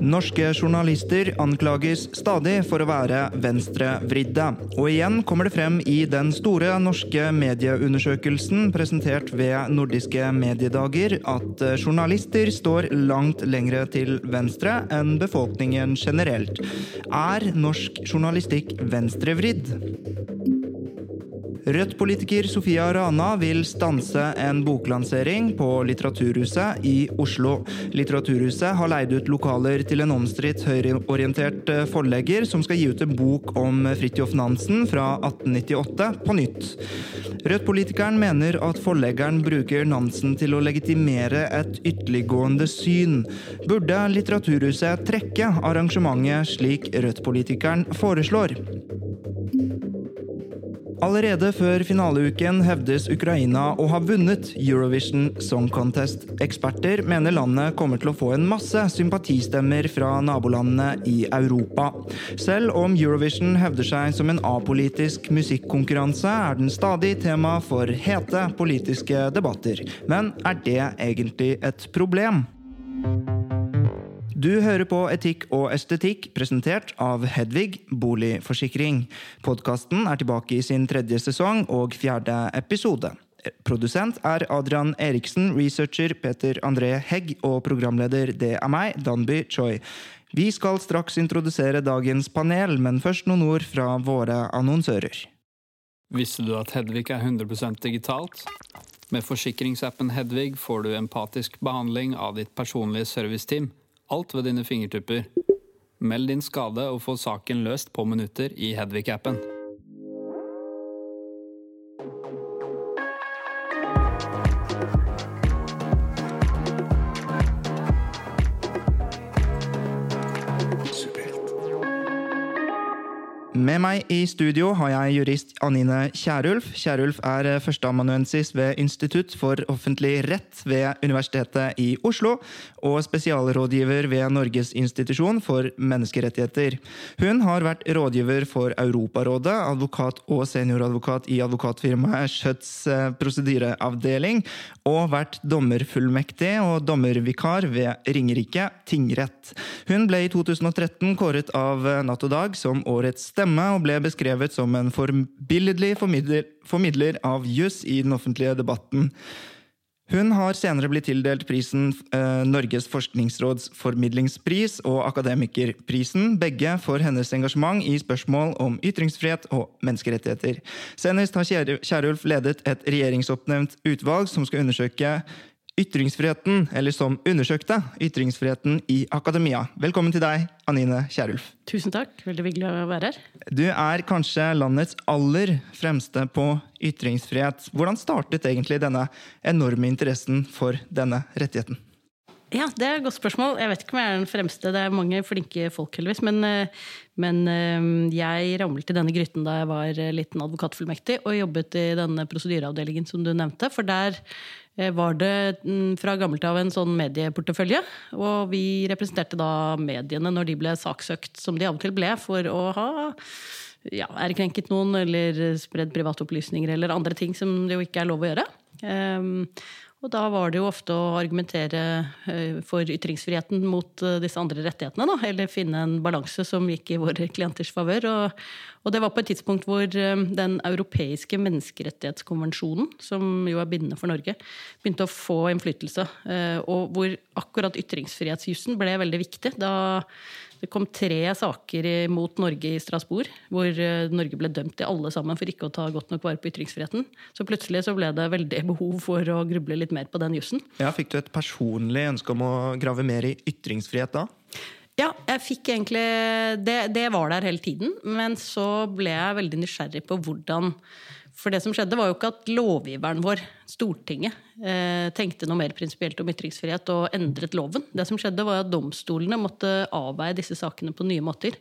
Norske journalister anklages stadig for å være venstrevridde. Og igjen kommer det frem i den store norske medieundersøkelsen presentert ved Nordiske mediedager at journalister står langt lengre til venstre enn befolkningen generelt. Er norsk journalistikk venstrevridd? Rødt-politiker Sofia Rana vil stanse en boklansering på Litteraturhuset i Oslo. Litteraturhuset har leid ut lokaler til en omstridt høyreorientert forlegger som skal gi ut en bok om Fridtjof Nansen fra 1898 på nytt. Rødt-politikeren mener at forleggeren bruker Nansen til å legitimere et ytterliggående syn. Burde Litteraturhuset trekke arrangementet slik Rødt-politikeren foreslår? Allerede før finaleuken hevdes Ukraina å ha vunnet Eurovision Song Contest. Eksperter mener landet kommer til å få en masse sympatistemmer fra nabolandene i Europa. Selv om Eurovision hevder seg som en apolitisk musikkonkurranse, er den stadig tema for hete politiske debatter. Men er det egentlig et problem? Du hører på Etikk og estetikk, presentert av Hedvig Boligforsikring. Podkasten er tilbake i sin tredje sesong og fjerde episode. Produsent er Adrian Eriksen, researcher Peter André Hegg og programleder det er meg, Danby Choi. Vi skal straks introdusere dagens panel, men først noen ord fra våre annonsører. Visste du at Hedvig er 100% digitalt? Med forsikringsappen Hedvig får du empatisk behandling av ditt personlige serviceteam alt ved dine fingertupper. Meld din skade og få saken løst på minutter i Hedvig-appen. Med meg i studio har jeg jurist Anine Kierulf. Kierulf er førsteamanuensis ved Institutt for offentlig rett ved Universitetet i Oslo og spesialrådgiver ved Norges institusjon for menneskerettigheter. Hun har vært rådgiver for Europarådet, advokat og senioradvokat i advokatfirmaet Schjøtts prosedyreavdeling, og vært dommerfullmektig og dommervikar ved Ringerike tingrett. Hun ble i 2013 kåret av Natt og Dag som årets stemme og ble beskrevet som en forbilledlig formidler, formidler av juss i den offentlige debatten. Hun har senere blitt tildelt prisen eh, Norges forskningsråds formidlingspris og Akademikerprisen, begge for hennes engasjement i spørsmål om ytringsfrihet og menneskerettigheter. Senest har Kjerulf ledet et regjeringsoppnevnt utvalg som skal undersøke ytringsfriheten, eller som undersøkte ytringsfriheten i akademia. Velkommen til deg, Anine Kierulf. Tusen takk. Veldig hyggelig å være her. Du er kanskje landets aller fremste på ytringsfrihet. Hvordan startet egentlig denne enorme interessen for denne rettigheten? Ja, Det er et godt spørsmål. Jeg vet ikke om jeg er den fremste. Det er mange flinke folk, heldigvis. Men, men jeg ramlet i denne gryten da jeg var liten advokatfullmektig og jobbet i denne prosedyreavdelingen som du nevnte. For der var det fra gammelt av en sånn medieportefølje. Og vi representerte da mediene når de ble saksøkt, som de av og til ble, for å ha ja, ærekrenket noen eller spredd private opplysninger eller andre ting som det jo ikke er lov å gjøre. Um, og da var det jo ofte å argumentere for ytringsfriheten mot disse andre rettighetene. Da, eller finne en balanse som gikk i våre klienters favør. Og, og, det var på et tidspunkt hvor den europeiske menneskerettighetskonvensjonen, som jo er bindende for Norge, begynte å få innflytelse. Og hvor akkurat ytringsfrihetsjussen ble veldig viktig. da det kom tre saker mot Norge i Strasbourg, hvor Norge ble dømt i alle sammen for ikke å ta godt nok vare på ytringsfriheten. Så plutselig så ble det veldig behov for å gruble litt mer på den jussen. Ja, fikk du et personlig ønske om å grave mer i ytringsfrihet da? Ja, jeg fikk egentlig det, det var der hele tiden. Men så ble jeg veldig nysgjerrig på hvordan For det som skjedde, var jo ikke at lovgiveren vår, Stortinget, eh, tenkte noe mer prinsipielt om ytringsfrihet og endret loven. Det som skjedde, var at domstolene måtte avveie disse sakene på nye måter.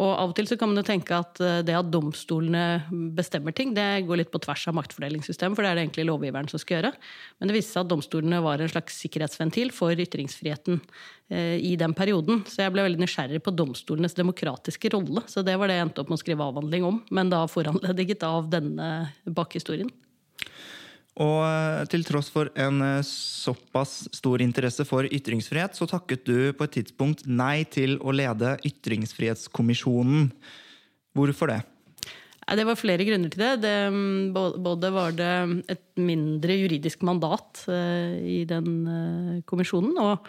Og av og til så kan man jo tenke at eh, det at domstolene bestemmer ting, det går litt på tvers av maktfordelingssystemet, for det er det egentlig lovgiveren som skal gjøre. Men det viste seg at domstolene var en slags sikkerhetsventil for ytringsfriheten eh, i den perioden. Så jeg ble veldig nysgjerrig på domstolenes demokratiske rolle. Så det var det jeg endte opp med å skrive avhandling om, men da foranlediget av denne bakhistorien. Og eh, til tross for en eh, såpass stor interesse for ytringsfrihet, så takket du på et tidspunkt nei til å lede Ytringsfrihetskommisjonen. Hvorfor det? Det var flere grunner til det. det. Mm, både var det et mindre juridisk mandat eh, i den kommisjonen, og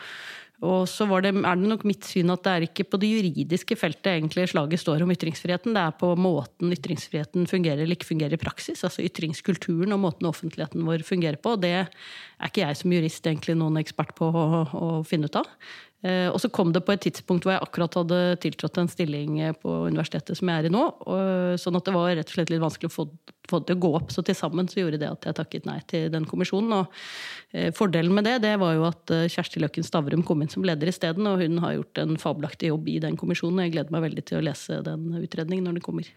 og så det, er det nok mitt syn at det er ikke på det juridiske feltet egentlig slaget står om ytringsfriheten. Det er på måten ytringsfriheten fungerer eller ikke fungerer i praksis. Altså ytringskulturen og måten offentligheten vår fungerer på. Det er ikke jeg som jurist egentlig noen ekspert på å, å finne ut av. Eh, og så kom det på et tidspunkt hvor jeg akkurat hadde tiltrådt en stilling eh, på universitetet som jeg er i nå. sånn at det var rett og slett litt vanskelig å få, det å gå opp. Så til sammen så gjorde det at jeg takket nei til den kommisjonen. Og eh, fordelen med det, det var jo at Kjersti Løkken Stavrum kom inn som leder isteden. Og hun har gjort en fabelaktig jobb i den kommisjonen. Og jeg gleder meg veldig til å lese den utredningen når den kommer.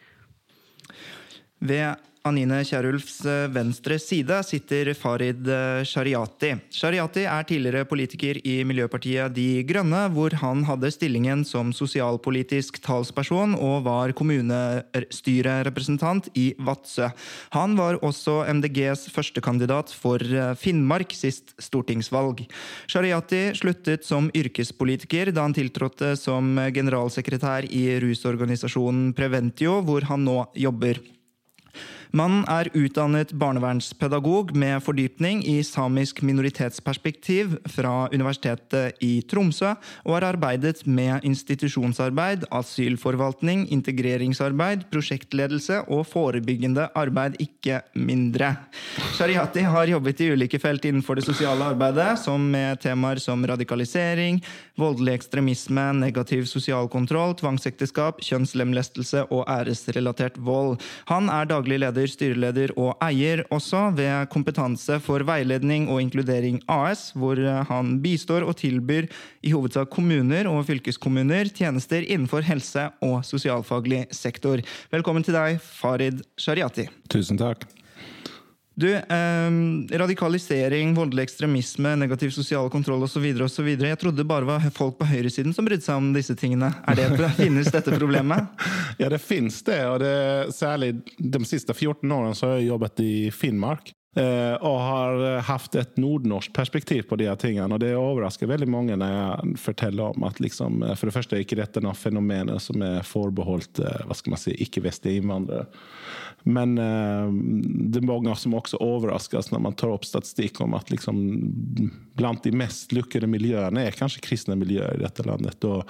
Ved Anine Kierulfs eh, venstre side sitter Farid eh, Shariati. Shariati er tidligere politiker i Miljøpartiet De Grønne, hvor han hadde stillingen som sosialpolitisk talsperson og var kommunestyrerepresentant i Vadsø. Han var også MDGs førstekandidat for eh, Finnmark sist stortingsvalg. Shariati sluttet som yrkespolitiker da han tiltrådte som generalsekretær i rusorganisasjonen Preventio, hvor han nå jobber. Mannen er utdannet barnevernspedagog med fordypning i samisk minoritetsperspektiv fra Universitetet i Tromsø, og har arbeidet med institusjonsarbeid, asylforvaltning, integreringsarbeid, prosjektledelse og forebyggende arbeid, ikke mindre. Shariati har jobbet i ulike felt innenfor det sosiale arbeidet, som med temaer som radikalisering, voldelig ekstremisme, negativ sosial kontroll, tvangsekteskap, kjønnslemlestelse og æresrelatert vold. Han er daglig leder leder, styreleder og eier også ved Kompetanse for veiledning og inkludering AS, hvor han bistår og tilbyr i hovedsak kommuner og fylkeskommuner tjenester innenfor helse- og sosialfaglig sektor. Velkommen til deg, Farid Shariati. Tusen takk. Du, eh, radikalisering, voldelig ekstremisme, negativ sosial kontroll osv. Jeg trodde det bare var folk på høyresiden som brydde seg om disse tingene. Er det, finnes dette problemet? ja, det finnes det. Og det, særlig de siste 14 årene så har jeg jobbet i Finnmark. Eh, og har hatt et nordnorsk perspektiv på de her tingene. Og det overrasker veldig mange når jeg forteller om at liksom, for det første er ikke dette noe fenomen som er forbeholdt eh, hva skal man si, ikke-vestlige innvandrere. Men eh, det er mange som også overraskes når man tar opp statistikk om at liksom, blant de mest lykkede miljøene er kanskje kristne miljøer i dette landet. Og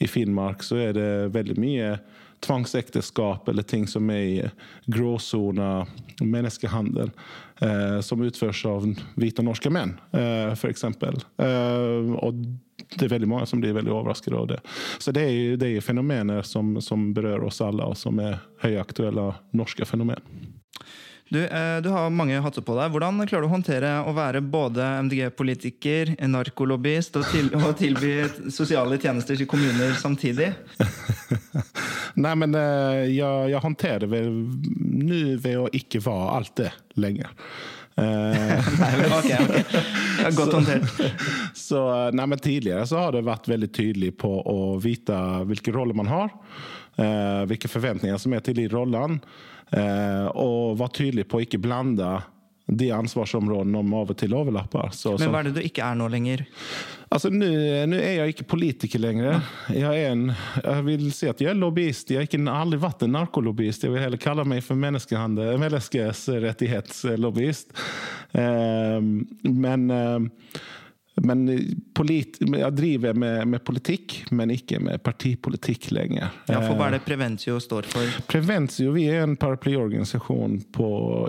i Finnmark så er det veldig mye tvangsekteskap eller ting som er i gråsona, menneskehandel, eh, som utføres av hvite norske menn, eh, f.eks. det er veldig mange som blir veldig overrasket av det. Så det er, det er fenomener som, som berører oss alle, og som er høyaktuelle norske fenomen. Du, eh, du, har mange hatter på deg. Hvordan klarer du å håndtere å være både MDG-politiker, narkolobbyist og, til, og, tilby sosiale tjenester til kommuner samtidig? Nei, men eh, jeg, jeg håndterer vel nå ved å ikke være alt det lenger. Eh, nei, ok, ok. Godt håndtert. så, nei, men tidligere så har det vært veldig tydelig på å vite hvilken rolle man har. Eh, hvilke forventninger som er til de rollene. Eh, og være tydelig på å ikke blande de ansvarsområdene om av og til overlapper. Så, men hva er det du ikke er nå lenger? Altså, Nå er jeg ikke politiker lenger. Jeg, er en, jeg vil si at jeg er lobbyist. Jeg har ikke aldri vært en narkolobbyist. Jeg vil heller kalle meg for menneskerettighetslobbyist. Eh, men eh, men polit, jeg driver med, med, politikk, men ikke med partipolitikk lenger. Ja, for Hva er det Preventio står for? Preventio vi er en paraplyorganisasjon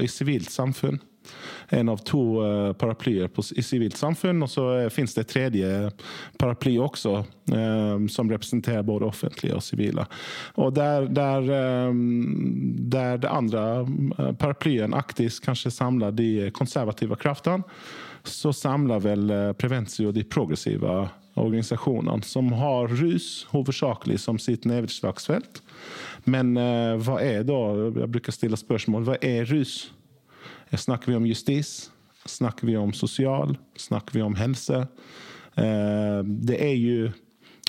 i sivilt samfunn. En av to uh, paraplyer på, i sivilt samfunn. Og så uh, finnes det et tredje paraply også, um, som representerer både offentlige og sivile. Og der, der, der det andre paraplyen aktivt kanskje samler de konservative kreftene, så samler vel Prevensio de progressive organisasjonene, som har rus hovedsakelig som sitt nedslagsfelt. Men uh, hva er da Jeg bruker å stille spørsmål. Hva er rus? Snakker vi om justis? Snakker vi om sosial? Snakker vi om helse? Uh, det er jo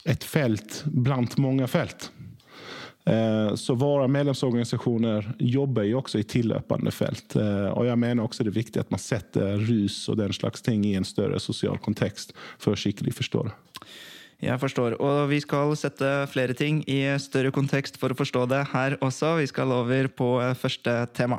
et felt blant mange felt. Uh, så våre medlemsorganisasjoner jobber jo også i tilløpende felt. Og jeg mener også det er viktig at man setter rus og den slags ting i en større sosial kontekst for å skikkelig forstå det. Jeg forstår. Og vi skal sette flere ting i større kontekst for å forstå det her også. Vi skal over på første tema.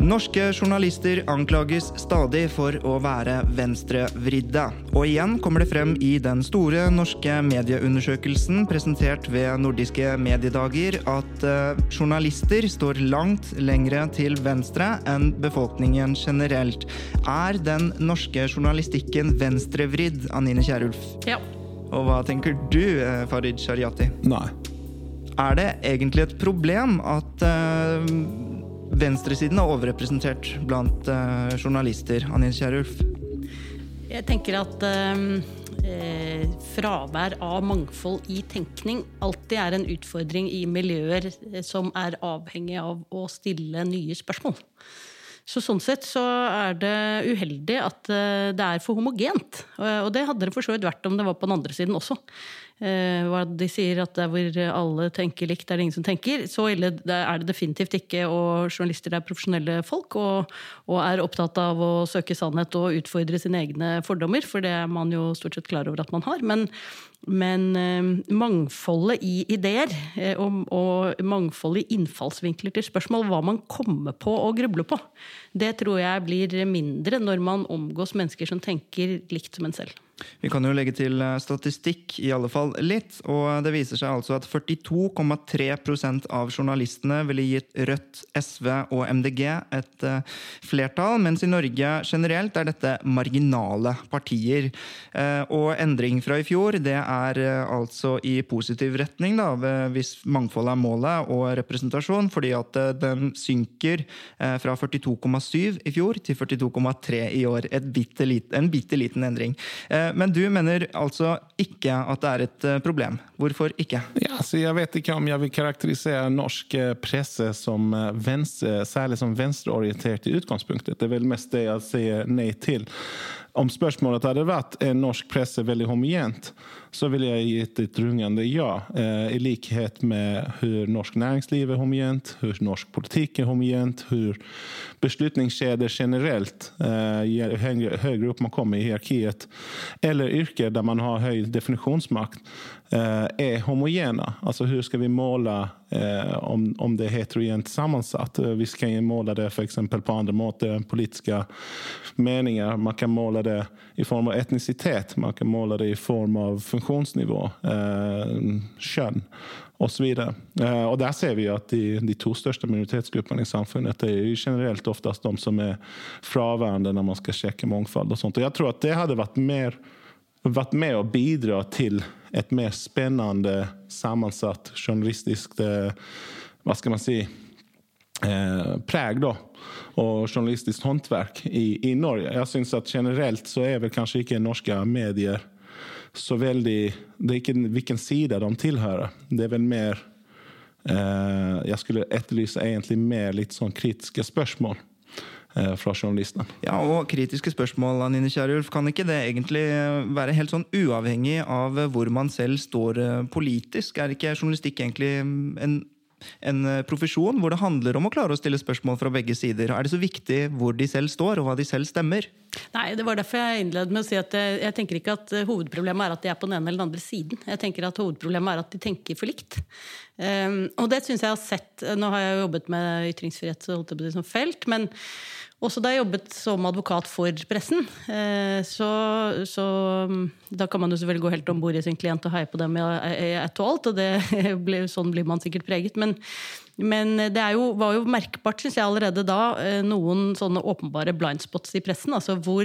Norske journalister anklages stadig for å være venstrevridde. Og igjen kommer det frem i den store norske medieundersøkelsen presentert ved Nordiske mediedager at uh, journalister står langt lengre til venstre enn befolkningen generelt. Er den norske journalistikken venstrevridd, Anine Kierulf? Ja. Og hva tenker du, eh, Farid Shariati? Nei. Er det egentlig et problem at uh, venstresiden er overrepresentert blant uh, journalister, Anine Kierulf? Jeg tenker at eh, fravær av mangfold i tenkning alltid er en utfordring i miljøer som er avhengig av å stille nye spørsmål. Så sånn sett så er det uheldig at det er for homogent. Og det hadde det for så vidt vært om det var på den andre siden også. Eh, hva de sier at der hvor alle tenker likt, er det ingen som tenker. Så ille er det definitivt ikke. Og journalister er profesjonelle folk og, og, er opptatt av å søke sannhet og utfordre sine egne fordommer, for det er man jo stort sett klar over at man har. Men, men eh, mangfoldet i ideer eh, og, og mangfoldet i innfallsvinkler til spørsmål, hva man kommer på og grubler på, det tror jeg blir mindre når man omgås mennesker som tenker likt som en selv. Vi kan jo legge til eh, statistikk, i alle fall litt. Og det viser seg altså at 42,3 av journalistene ville gitt Rødt, SV og MDG et uh, flertall, mens i Norge generelt er dette marginale partier. Og endring fra i fjor, det er altså i positiv retning, da, hvis mangfold er målet, og representasjon, fordi at den synker fra 42,7 i fjor til 42,3 i år. Bitte lite, en bitte liten endring. Men du mener altså ikke at det er et eh, problem. Hvorfor ikke? Ja, jeg vet ikke om jeg vil karakterisere norsk eh, presse som eh, venstre, særlig som venstreorientert i utgangspunktet. Det er vel mest det jeg sier nei til. Om spørsmålet hadde vært er norsk presse veldig homogent, så ville jeg gitt et rungende ja. Eh, I likhet med hvordan norsk næringsliv er homogent, hvordan norsk politikk er homogent, hvordan beslutningskjeder generelt, eh, høyere opp man kommer i hierarkiet, eller yrker der man har høy definisjonsmakt, eh, er homogena. Altså hvordan skal vi måla om, om det er heterogent sammensatt? Vi kan måla det f.eks. på andra måter enn politiske meninger. Man kan måla det i form av etnicitet, man kan måla det i form av funktionsnivå, eh, kjønn så Eh, og der ser vi at de, de, to största minoritetsgrupperna i samfunnet er generellt oftast de som er fraværende når man skal sjekke mångfald og sånt. Och jeg tror at det hadde vært, mer, vært med å bidra til et mer spennende, sammensatt journalistisk eh, Hva skal man si eh, preg da, og journalistisk håndverk i, i Norge. Jeg syns at generelt så er vel kanskje ikke norske medier så veldig Det er ikke hvilken side de tilhører. Det er vel mer eh, Jeg skulle etterlyse egentlig mer litt sånn kritiske spørsmål fra journalistene. Ja, og kritiske spørsmål Anine Kjærulf. kan ikke det egentlig være helt sånn uavhengig av hvor man selv står eh, politisk? Er ikke journalistikk egentlig en en eh, profesjon hvor det handler om å klare å stille spørsmål fra begge sider. Er det så viktig hvor de selv står, og hva de selv stemmer? Nei, det var derfor jeg innledet med å si at jeg, jeg tenker ikke at eh, hovedproblemet er at de er på den ene eller den andre siden. Jeg tenker at hovedproblemet er at de tenker for likt. Um, og det syns jeg har sett Nå har jeg jo jobbet med ytringsfrihet så holdt jeg på det som felt, men også da jeg jobbet som advokat for pressen, eh, så, så, mm, Da kan man jo selvfølgelig gå helt om bord i sin klient og heie på dem i ett og alt, og det, sånn blir man sikkert preget. Men, men det jo, var jo merkbart, syns jeg allerede da, eh, noen sånne åpenbare blindspots i pressen. Altså hvor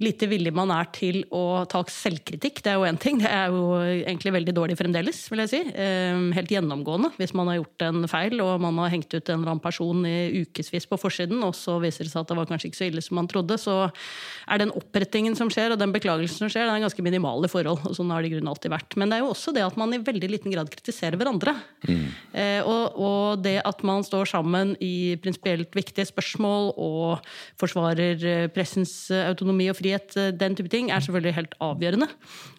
lite villig man er til å ta selvkritikk. Det er jo én ting. Det er jo egentlig veldig dårlig fremdeles, vil jeg si. Ehm, helt gjennomgående. Hvis man har gjort en feil og man har hengt ut en eller annen person i ukevis på forsiden, og så viser det seg at det var kanskje ikke så ille som man trodde, så er den opprettingen som skjer, og den beklagelsen som skjer, den er ganske minimale forhold. og Sånn har det i grunnen alltid vært. Men det er jo også det at man i veldig liten grad kritiserer hverandre. Mm. Eh, og, og, det at man står sammen i prinsipielt viktige spørsmål og forsvarer eh, pressens autonomi og frihet frihet, eh, den type ting, er selvfølgelig helt avgjørende.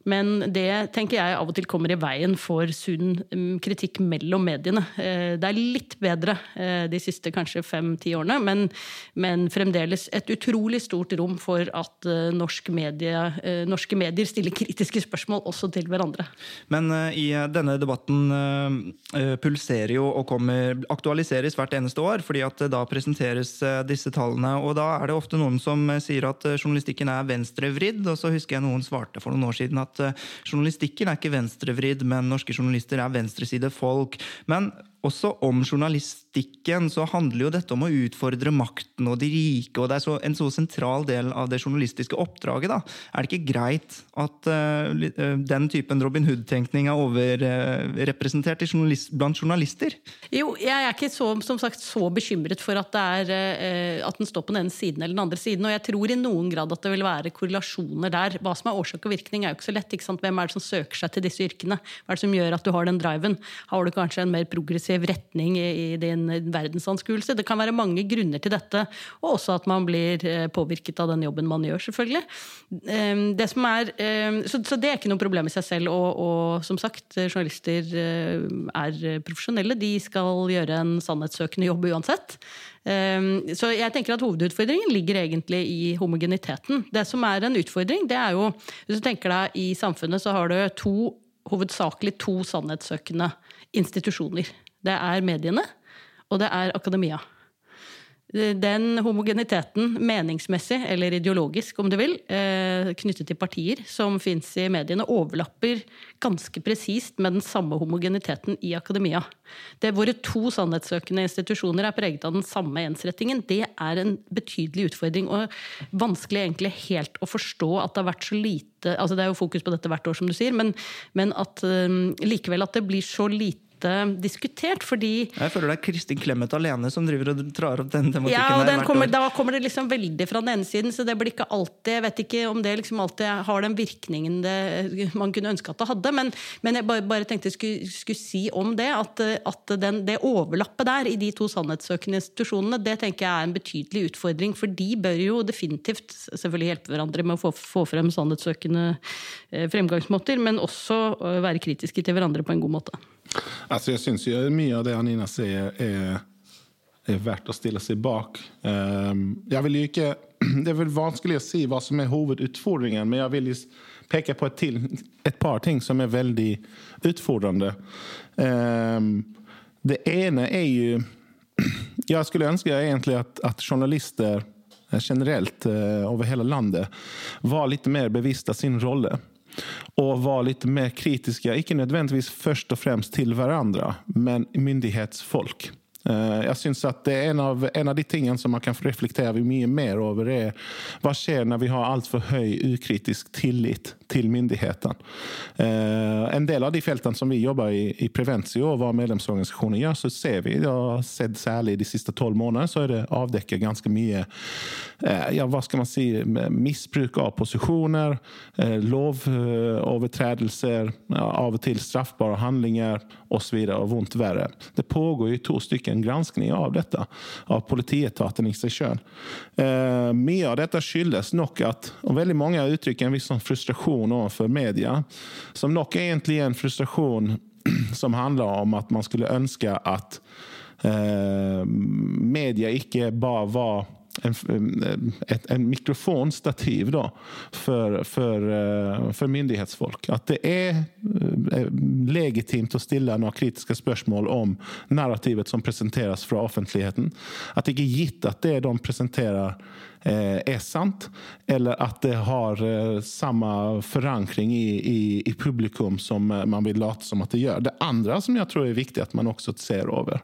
Men det tenker jeg av og til kommer i veien for sunn mm, kritikk mellom mediene. Eh, det er litt bedre eh, de siste kanskje fem-ti årene, men, men, fremdeles et utrolig stort rom for at norsk medie, norske medier stiller kritiske spørsmål også til hverandre. Men i denne debatten pulserer jo og kommer, aktualiseres hvert eneste år, fordi at da presenteres disse tallene. Og da er det ofte noen som sier at journalistikken er er venstrevridd. Og så husker jeg noen svarte for noen år siden at uh, journalistikken er ikke venstrevridd, men norske journalister er venstresidefolk. Men også om journalistikken så handler jo dette om å utfordre makten og de rike. og Det er så, en så sentral del av det journalistiske oppdraget. da. Er det ikke greit at uh, den typen Robin Hood-tenkning er overrepresentert uh, journalist, blant journalister? Jo, jeg er ikke så, som sagt, så bekymret for at, det er, uh, at den står på den ene siden eller den andre siden. Og jeg tror i noen grad at det vil være korrelasjoner der. Hva som er årsak og virkning, er jo ikke så lett. ikke sant? Hvem er det som søker seg til disse yrkene? Hva er det som gjør at du har den driven? Har du kanskje en mer progressiv progressiv retning i, din verdensanskuelse. Det kan være mange grunner til dette, og også at man blir eh, påvirket av den jobben man gjør, selvfølgelig. Det det er, ehm, så, så, det er ikke noe problem i seg selv. Og, og som sagt, journalister eh, er profesjonelle. De skal gjøre en sannhetssøkende jobb uansett. Ehm, så jeg tenker at Hovedutfordringen ligger egentlig i homogeniteten. Det som er en utfordring, det er jo Hvis du tenker deg i samfunnet, så har du to, hovedsakelig to sannhetssøkende institusjoner. Det er mediene, og det er akademia. Den homogeniteten, meningsmessig eller ideologisk om du vil, eh, knyttet til partier som fins i mediene, overlapper ganske presist med den samme homogeniteten i akademia. Det Våre to sannhetssøkende institusjoner er preget av den samme ensrettingen. Det er en betydelig utfordring, og vanskelig egentlig helt å forstå at det har vært så lite altså Det er jo fokus på dette hvert år, som du sier, men, men at um, likevel at det blir så lite lite diskutert, fordi Jeg føler det er Kristin Clemet alene som driver og drar opp den tematikken. Ja, og den kommer, Da kommer det liksom veldig fra den ene siden, så det blir ikke alltid Jeg vet ikke om det liksom alltid har den virkningen det, man kunne ønske at det hadde, men, men jeg bare, bare tenkte jeg skulle, skulle, si om det, at, at den, det overlappet der i de to sannhetssøkende institusjonene, det tenker jeg er en betydelig utfordring, for de bør jo definitivt selvfølgelig hjelpe hverandre med å få, få frem sannhetssøkende eh, fremgangsmåter, men også eh, være kritiske til hverandre på en god måte. Altså, jeg syns mye av det Anina sier, er, er verdt å stille seg bak. Um, vil ikke, det er vel vanskelig å si hva som er hovedutfordringen, men jeg vil peke på et, til, et par ting som er veldig utfordrende. Um, det ene er jo Jeg skulle ønske egentlig at, at journalister eh, generelt over hele landet var litt mer bevisst av sin rolle og var litt mer kritiske, ikke nødvendigvis først og fremst til hverandre, men myndighetsfolk. Eh, jeg synes at en av, en av, de tingene som man kan reflektere mye mer over, er hva skjer når vi har altfor høy ukritisk tillit til myndighetene. Eh, en del av de feltene som vi jobber i, i Prevensio, og hva medlemsorganisasjoner gjør, så ser vi, og sett særlig de siste tolv månedene, så er det avdekket ganske mye eh, ja, hva skal man si, misbruk av posisjoner, lovovertredelser, av og til straffbare handlinger osv. Og, og vondt verre. Det pågår jo to stykker en granskning av dette, av politietaten i seg sjøl. Eh, mye av dette skyldes nok at og veldig mange uttrykker en viss sånn frustrasjon overfor media, som nok egentlig er en frustrasjon som handler om at man skulle ønske at eh, media ikke bare var en, ett, en mikrofonstativ då för, för, eh, för myndighetsfolk. Att det är legitimt att ställa några kritiska spörsmål om narrativet som presenteras fra offentligheten. At det är gitt at det de presenterar är sant eller at det har samme forankring i, i, i publikum som man vil late som at det gjør. Det andre som jeg tror er viktig at man også ser over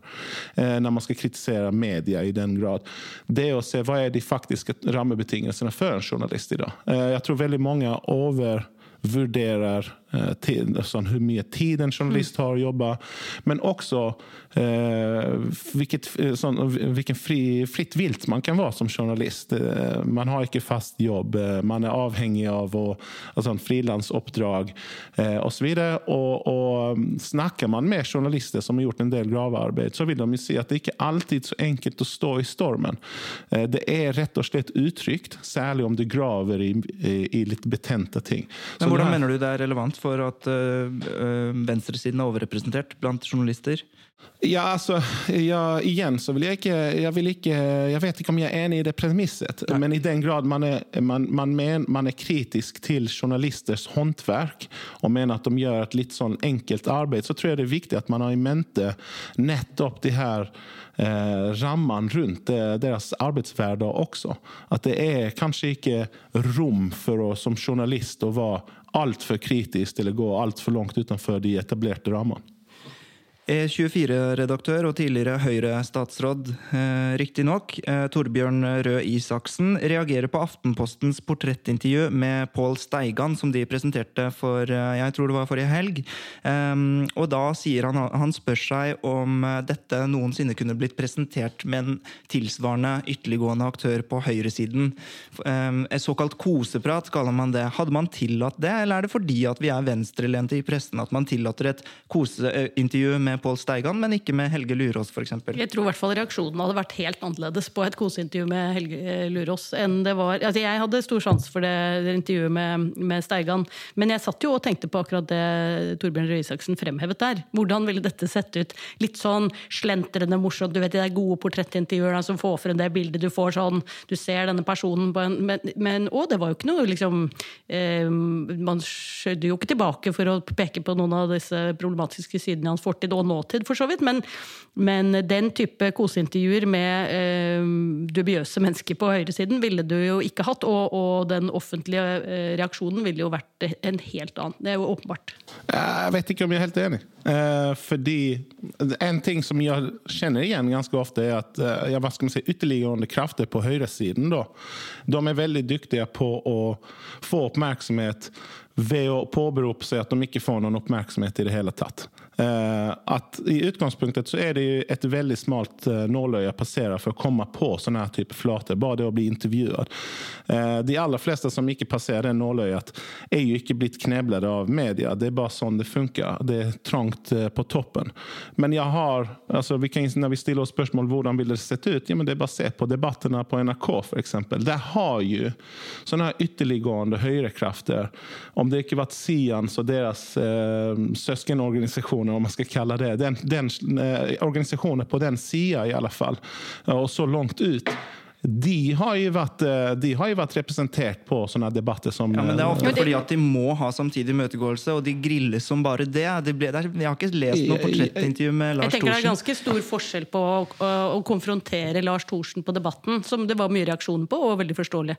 når man skal kritisere media i den grad, det er å se hva er de faktiske rammebetingelsene for en journalist i dag. Jeg tror veldig mange overvurderer Eh, tid, sånn, hur mycket tid en journalist har att jobba. Men också eh, vilket, eh, sånn, vilken fri, fritt vilt man kan vara som journalist. Eh, man har inte fast jobb, eh, man är avhängig av och sånn, frilansuppdrag eh, och så vidare. Och, och mm, snackar man med journalister som har gjort en del gravarbete så vill de ju se att det inte alltid är så enkelt att stå i stormen. det är rätt och slett uttryckt, särskilt om du graver i, i, i lite betenta ting. Men hur menar du det är relevant for at uh, venstresiden er overrepresentert blant journalister? Ja, altså ja, Igjen så vil jeg ikke Jeg, vil ikke, jeg vet ikke om jeg er enig i det premisset, Nei. men i den grad man er, man, man, men, man er, kritisk til journalisters håndverk og mener at de gjør et litt sånn enkelt arbeid, så tror jeg det er viktig at man har i mente nettopp de her eh, rammene rundt eh, deras arbetsvärdag också. Att det er kanskje ikke rom for oss som journalist å vara altfor kritisk eller gå altfor langt utenfor de etablerte rammene. E24-redaktør og tidligere Høyre-statsråd, eh, riktignok, eh, Torbjørn Røe Isaksen, reagerer på Aftenpostens portrettintervju med Pål Steigan, som de presenterte for eh, jeg tror det var forrige helg. Um, og da sier han han spør seg om eh, dette noensinne kunne blitt presentert med en tilsvarende ytterliggående aktør på høyresiden. Um, et såkalt koseprat, kaller man det. Hadde man tillatt det, eller er det fordi at vi er venstrelente i pressen at man tillater et koseintervju med Pål Steigan, men ikke med Helge Lurås f.eks. Jeg tror i hvert fall reaksjonen hadde vært helt annerledes på et koseintervju med Helge eh, Lurås enn det var altså Jeg hadde stor sjanse for det, det intervjuet med, med, Steigan, men jeg satt jo og tenkte på akkurat det Torbjørn Røe Isaksen fremhevet der. Hvordan ville dette sett ut? Litt sånn slentrende morsomt. Du vet de der gode portrettintervjuerne som får frem det bildet du får sånn Du ser denne personen på en Men, men å, det var jo ikke noe liksom eh, Man skjødde jo ikke tilbake for å peke på noen av disse problematiske sidene i hans fortid. og nåtid, for så vidt. Men, men den type koseintervjuer med eh, dubiøse mennesker på høyresiden ville du jo ikke hatt. Og, og, den offentlige eh, reaksjonen ville jo vært en helt annen. Det er jo åpenbart. Jeg vet ikke om jeg er helt enig. Eh, fordi en ting som jeg kjenner igjen ganske ofte, er at eh, ja, hva skal man si, ytterliggående krefter på høyresiden da, de er veldig dyktige på å få oppmerksomhet ved å påberope seg at de ikke får noen oppmerksomhet i det hele tatt. Uh, att I utgangspunktet så er det ju ett väldigt smalt uh, nålöje att passera för att komma på sånne här typer flator. Bara det å bli intervjuad. Uh, de aller fleste som ikke passerer det nålöjet er jo ikke blitt knäbblade av media. Det er bare sånn det funkar. Det er trangt på toppen. Men jag har, alltså vi kan, när vi ställer oss spørsmål hvordan ville det sett ut? Ja, men det är bara att se på debatterna på NRK för exempel. Där har ju sådana här ytterliggående högerkrafter, om det ikke varit Sians og deres eh, syskonorganisation organisationer, om man ska kalla det. Den, den eh, organisationen på den sidan i alla fall. Och så långt ut de har jo vært, eh, de har jo vært representert på sånne debatter som ja, men Det er ofte fordi at de må ha samtidig møtegåelse, og de grilles som bare det. det ble, jeg har ikke lest noe portrettintervju med Lars Thorsen. Jeg tenker Det er ganske stor forskjell på å, å, å konfrontere Lars Thorsen på Debatten, som det var mye reaksjoner på, og veldig forståelig,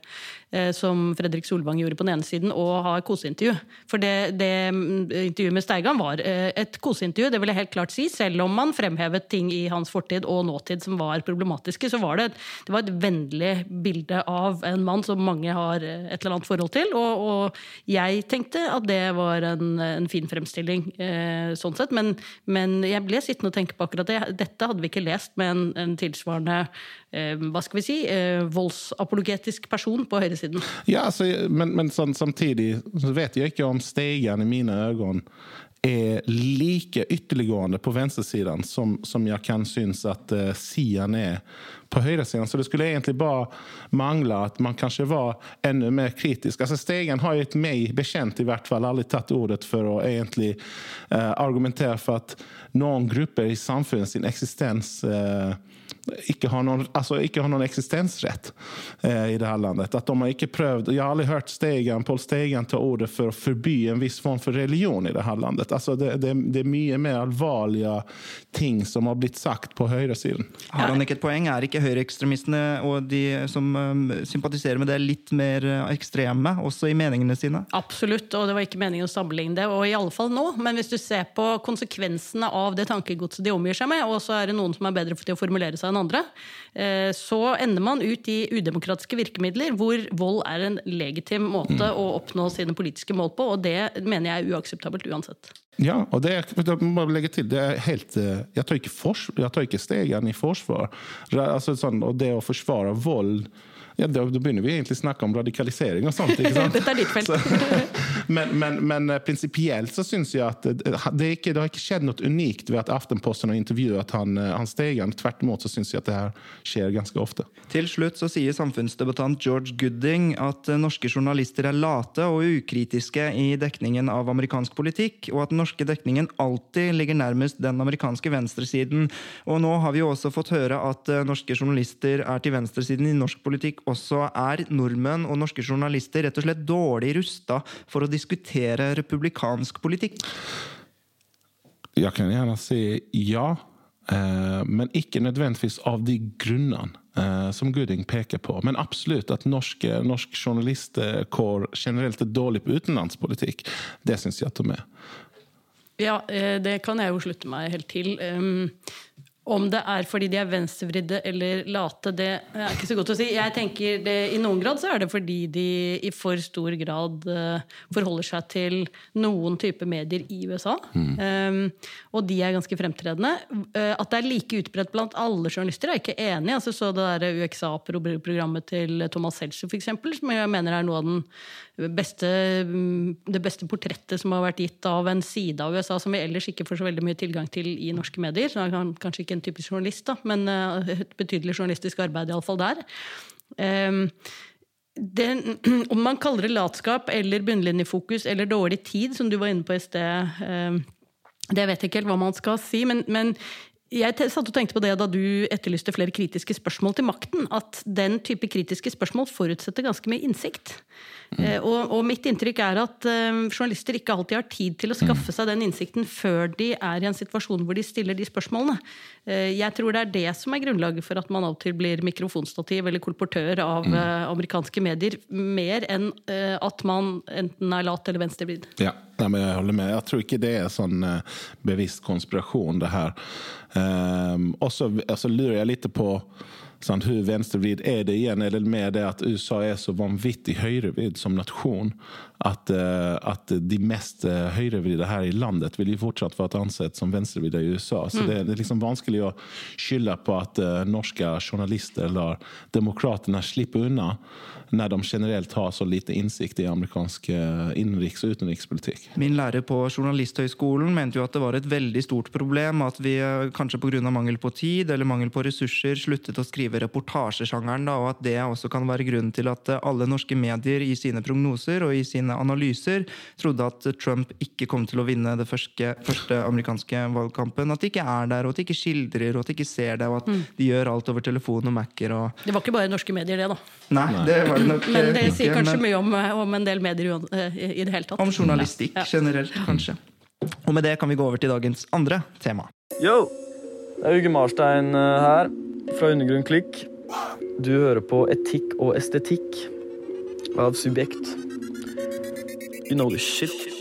eh, som Fredrik Solvang gjorde på den ene siden, og ha koseintervju. For det, det mm, intervjuet med Steigan var eh, et koseintervju, det vil jeg helt klart si. Selv om man fremhevet ting i hans fortid og nåtid som var problematiske, så var det, det var et vennlig bilde av en mann som mange har et eller annet forhold til. Og, og jeg tenkte at det var en, en fin fremstilling, eh, sånn sett. Men, men, jeg ble sittende og tenke på akkurat det. Dette hadde vi ikke lest med en, en tilsvarende eh, hva skal vi si, eh, voldsapologetisk person på høyresiden. Ja, altså, men, men sånn, samtidig så vet jeg ikke om Stegen i mine øyne är lika ytterliggående på vänstersidan som, som jag kan syns att eh, Sian är på högersidan. Så det skulle egentligen bara mangla att man kanske var ännu mer kritisk. Alltså Stegen har ju ett mig bekänt i vart fall aldrig tagit ordet för att egentligen eh, argumentera för att någon grupper i samfundet sin existens eh, ikke har noen, altså ikke har noen eksistensrett eh, i det her landet. At de har ikke prøvd, Jeg har aldri hørt Stegen, Paul Stegen ta ordet for å forby en viss form for religion i det her landet. Altså det, det, det er mye mer alvorlige ting som har blitt sagt på høyresiden. Har han ikke et poeng? Er ikke høyreekstremistene og de som um, sympatiserer med det, litt mer uh, ekstreme, også i meningene sine? Absolutt, og det var ikke meningen å sammenligne det, og i alle fall nå. Men hvis du ser på konsekvensene av det tankegodset de omgir seg med, og så er det noen som er bedre til å formulere seg enn andre, eh, så ender man ut i udemokratiske virkemidler, hvor vold er en legitim måte Mm. å oppnå sine politiske mål på, og det mener jeg er uakseptabelt uansett. Ja, og det, det må jeg legge til, det er helt, eh, jeg tar ikke, fors, jeg tar ikke stegene i forsvar. Altså, sånn, og det å forsvare vold ja, da, begynner vi egentlig å snakke om radikalisering og sånt. ikke sant? Dette er ditt felt. men men, men eh, prinsipielt så syns jeg at eh, det, er ikke, det har ikke skjedd noe unikt ved at Aftenposten har intervjuet han, eh, han Stegen. Tvert imot så syns jeg at det her skjer ganske ofte. Til slutt så sier samfunnsdebattant George Gooding at eh, norske journalister er late og ukritiske i dekningen av amerikansk politikk, og at den norske dekningen alltid ligger nærmest den amerikanske venstresiden. Og nå har vi jo også fått høre at eh, norske journalister er til venstresiden i norsk politikk også. Er nordmenn og norske journalister rett og slett dårlig rusta for å diskutere republikansk politikk? Jeg kan gjerne si ja, eh, men ikke nødvendigvis av de grunnene eh, som Gooding peker på. Men absolutt at norsk, norsk journalistkår generelt er dårlig på utenlandspolitikk. Det syns jeg at de er. Ja, eh, det kan jeg jo slutte meg helt til. Om det er fordi de er venstrevridde eller late, det er ikke så godt å si. Jeg tenker det, I noen grad så er det fordi de i for stor grad eh, forholder seg til noen type medier i USA. Um, og de er ganske fremtredende. Eh, at det er like utbredt blant alle journalister, er jeg ikke enig i. Altså, så det der UXA-programmet til Thomas Seltzer, f.eks., som jeg mener er noe av den beste, mm, det beste portrettet som har vært gitt av en side av USA som vi ellers ikke får så veldig mye tilgang til i norske medier. Så han kanskje ikke en typisk journalist, da, men eh, et betydelig journalistisk arbeid iallfall der. Um, det, om man kaller det latskap eller bunnlinjefokus eller dårlig tid, som du var inne på i sted, um, det vet jeg ikke helt hva man skal si. men, men jeg satt og tenkte på det da du etterlyste flere kritiske spørsmål til makten. At den type kritiske spørsmål forutsetter ganske mye innsikt. Eh, og, og mitt inntrykk er at eh, journalister ikke alltid har tid til å skaffe seg den innsikten før de er i en situasjon hvor de stiller de spørsmålene. Eh, jeg tror det er det som er grunnlaget for at man av og til blir mikrofonstativ eller kolportør av eh, amerikanske medier, mer enn at man enten er lat eller venstrevridd. Ja, nei, men jeg holder med. Jeg tror ikke det er sånn bevisst konspirasjon, det her. Um, og så altså, lurer jeg litt på sånn, Hur venstrevridd er det igjen? Eller med det at USA er så vanvittig höjrevid som nasjon at, eh, at de mest uh, høyrevridde her i landet vil jo fortsatt være ansett som venstrevridde i USA? Så det, det er liksom vanskelig å skylde på at eh, norske journalister lar demokratene slippe unna når de generelt har så lite innsikt i amerikansk eh, innenriks- og utenrikspolitikk. Min lærer på Journalisthøgskolen mente jo at det var et veldig stort problem at vi eh, kanskje pga. mangel på tid eller mangel på ressurser sluttet å skrive reportasjesjangeren, da, og at det også kan være grunnen til at eh, alle norske medier i sine prognoser og i sine analyser trodde at Trump ikke kom til å vinne det første, første amerikanske valgkampen. At de ikke er der, og at de ikke skildrer, og at de ikke ser det, og at de gjør alt over telefon og Mac-er. og Det var ikke bare norske medier, det, da. Nei, det var det nok Men det ikke, sier kanskje men- mye om, om en del medier eh, i det hele tatt. Om journalistikk Ja. generelt, kanskje. Og med det kan vi gå over til dagens andre tema. Yo! Det er Uge Marstein eh, her, fra Undergrunn Klikk. Du hører på Etikk og estetikk av Subjekt. You know the shit.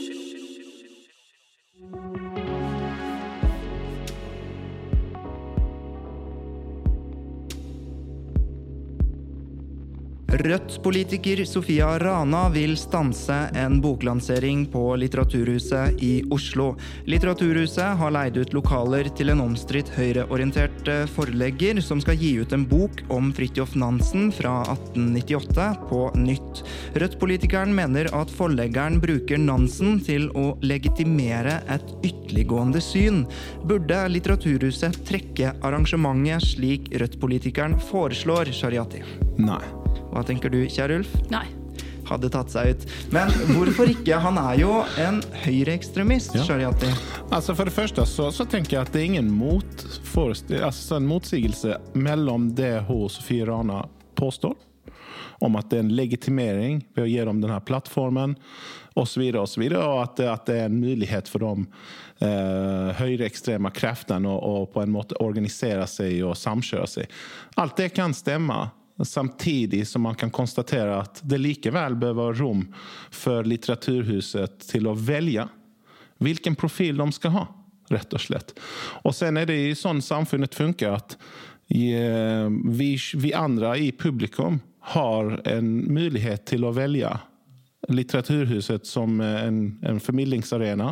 Rødt-politiker Sofia Rana vil stanse en boklansering på Litteraturhuset i Oslo. Litteraturhuset har leid ut lokaler til en omstridt høyreorientert eh, forlegger som skal gi ut en bok om Fridtjof Nansen fra 1898 på nytt. Rødt-politikeren mener at forleggeren bruker Nansen til å legitimere et ytterliggående syn. Burde Litteraturhuset trekke arrangementet slik Rødt-politikeren foreslår, Shariati? Nei. Hva tenker du, Kjærulf? Nei. hadde tatt seg ut. Men hvorfor ikke? Han er jo en høyreekstremist, Ja. Shariati. Altså, for det første så, så tenker jeg at det er ingen mot, altså, en motsigelse mellom det hun Sofie Rana påstår om at det er en legitimering ved å gi dem denne här plattformen og så videre og så vidare och at det- er en mulighet for de eh, høyreekstreme kreftene å att på en måte organisere seg og samkjøre seg. Alt det kan stämma samtidigt som man kan konstatera at det likevel bør være rom for litteraturhuset til å velge hvilken profil de skal ha, rett og slett. Og så er det sånn samfunnet funker at eh, vi, vi andre i publikum har en mulighet til å velge Litteraturhuset som en, en formidlingsarena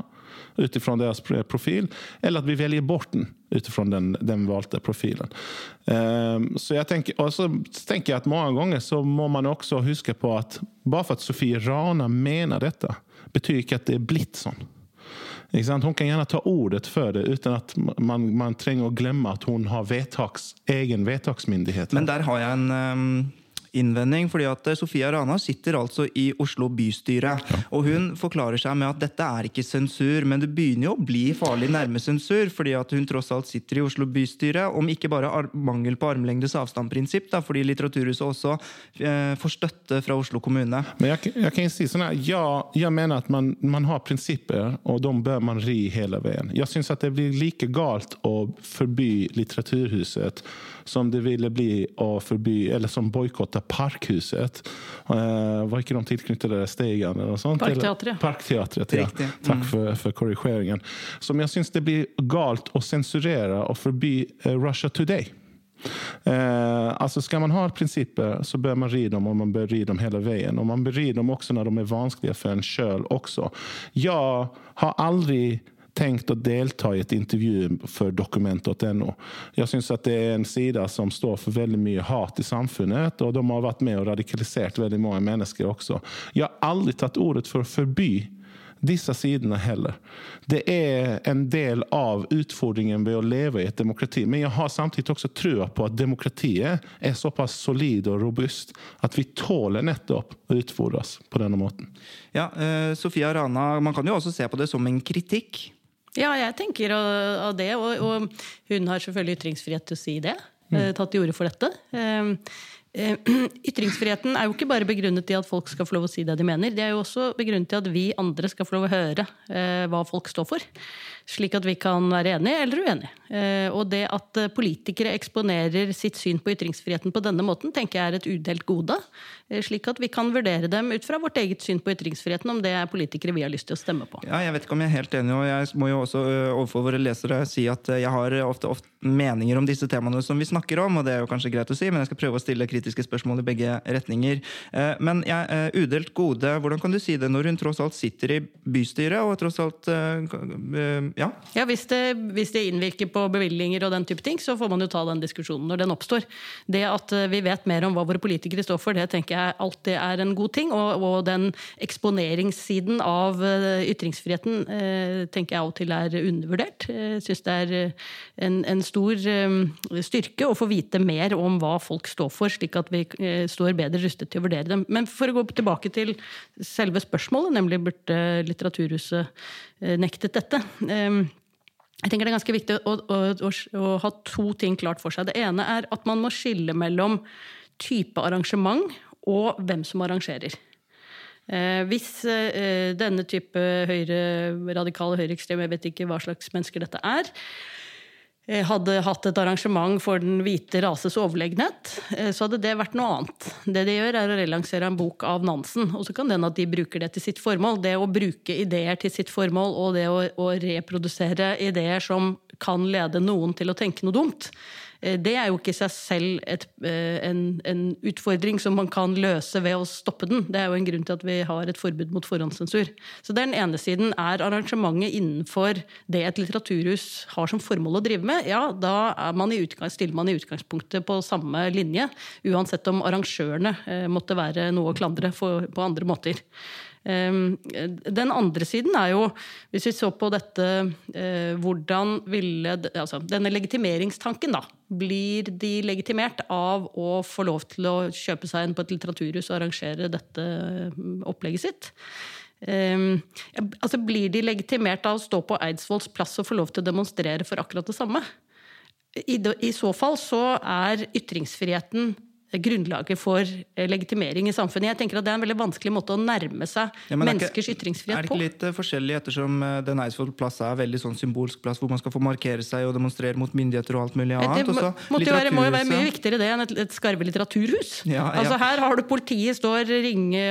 utifrån deres profil, eller at vi velger bort den utifrån den, den valgte profilen. Ehm, så jeg tenker, og så tenker jeg at mange ganger så må man også huske på at bare for at Sofie Rana mener dette, betyr ikke at det er. Ikke sant? Hun kan gjerne ta ordet for det uten at man, man trenger å glemme at hun har vedtaks, egen vedtaksmyndighet. Men der har jeg en ehm, innvending, fordi at eh, Sofia Rana sitter altså i Oslo bystyre. Og hun forklarer seg med at dette er ikke sensur, men det begynner jo å bli farlig nærme sensur, fordi at hun tross alt sitter i Oslo bystyre, om ikke bare ar mangel på armlengdes avstand-prinsipp, fordi Litteraturhuset også eh, får støtte fra Oslo kommune. Men jeg, jeg kan si sånn her, ja, jeg mener at man, man har prinsipper, og de bør man ri hele veien. Jeg syns at det blir like galt å forby Litteraturhuset som det ville bli å forby, eller som boikotta Parkhuset. Uh, var ikke de tilknyttet det Steigan eller noe sånt? Parkteatret. Parkteatret, ja. Riktig. Tack for, for, korrigeringen. Som jeg syns det blir galt å sensurere og forby uh, Russia Today. Eh, alltså ska man ha principer så bør man ri dem och man bör ri dem hela veien. Och man bör ri dem också när de er vanskelige for en själv också. Jag har aldrig tänkt å delta i et intervju for Dokument.no. Jeg syns at det er en sida som står for veldig mye hat i samfunnet og de har vært med og radikalisert veldig mange mennesker også. Jeg har aldri tatt ordet for å forby disse sidene heller. Det er en del av utfordringen ved å leve i et demokrati. Men jeg har samtidig også trua på at demokratiet er såpass solid og robust at vi tåler nettopp å utfordres på denne måten. Ja, eh, Sofia Rana, Man kan jo også se på det som en kritikk. Ja, jeg tenker av det. Og, og hun har selvfølgelig ytringsfrihet til å si det. Mm. Tatt til orde for dette. Eh, eh, Ytringsfriheten er jo ikke bare begrunnet i at folk skal få lov å si det de mener. Det er jo også begrunnet i at vi andre skal få lov å høre eh, hva folk står for. Slik at vi kan være enige eller uenige. Eh, og det at eh, politikere eksponerer sitt syn på ytringsfriheten på denne måten, tenker jeg er et udelt gode. Eh, slik at vi kan vurdere dem ut fra vårt eget syn på ytringsfriheten, om det er politikere vi har lyst til å stemme på. Ja, jeg vet ikke om jeg er helt enig, og jeg må jo også overfor våre lesere si at jeg har ofte, ofte meninger om disse temaene som vi snakker om, og det er jo kanskje greit å si, men jeg skal prøve å stille kritiske spørsmål i begge retninger. Men jeg, udelt gode, hvordan kan du si det når hun tross alt sitter i bystyret, og tross alt Ja. Ja, hvis det, hvis det innvirker på bevilgninger og den type ting, så får man jo ta den diskusjonen når den oppstår. Det at eh, vi vet mer om hva våre politikere står for, det tenker jeg alltid er en god ting. Og, og den eksponeringssiden av eh, ytringsfriheten eh, tenker jeg av og til er undervurdert. Jeg syns det er en, en stor styrke å få vite mer om hva folk står for, slik at vi står bedre rustet til å vurdere dem. Men for å gå tilbake til selve spørsmålet, nemlig burde Litteraturhuset nektet dette. Eh, jeg tenker Det er ganske viktig å, å, å, å ha to ting klart for seg. Det ene er at man må skille mellom type arrangement og hvem som arrangerer. Eh, hvis eh, denne type høyre, radikale høyreekstreme, jeg vet ikke hva slags mennesker dette er, eh, hadde hatt et arrangement for den hvite rases overlegenhet, eh, så hadde det vært noe annet. Det de gjør, er å relansere en bok av Nansen. Og så kan hende at de bruker det til sitt formål. Det å bruke ideer til sitt formål, og det å, å reprodusere ideer som kan lede noen til å tenke noe dumt, eh, det er jo ikke i seg selv et, eh, en, en utfordring som man kan løse ved å stoppe den. Det er jo en grunn til at vi har et forbud mot forhåndssensur. Så den ene siden. Er arrangementet innenfor det et litteraturhus har som formål å drive med, ja, da man stiller man i utgangspunktet på samme linje. Uansett om arrangørene eh, måtte være noe å klandre for, på andre måter. Um, den andre siden er jo, hvis vi så på dette uh, Hvordan ville altså, Denne legitimeringstanken, da. Blir de legitimert av å få lov til å kjøpe seg inn på et litteraturhus og arrangere dette opplegget sitt? Um, altså Blir de legitimert av å stå på Eidsvolls plass og få lov til å demonstrere for akkurat det samme? I, I, så fall så er ytringsfriheten grunnlaget for eh, legitimering i samfunnet. Jeg tenker at Det er en veldig vanskelig måte å nærme seg ja, menneskers ikke, ytringsfrihet på. Er det ikke litt på? forskjellig ettersom Den Eidsvoll plass er veldig sånn symbolsk plass hvor man skal få markere seg og demonstrere mot myndigheter og alt mulig annet? Det må, måtte jo være, må jo være mye viktigere det enn et, et skarve litteraturhus. Ja, ja. Altså Her har du politiet står, ringe,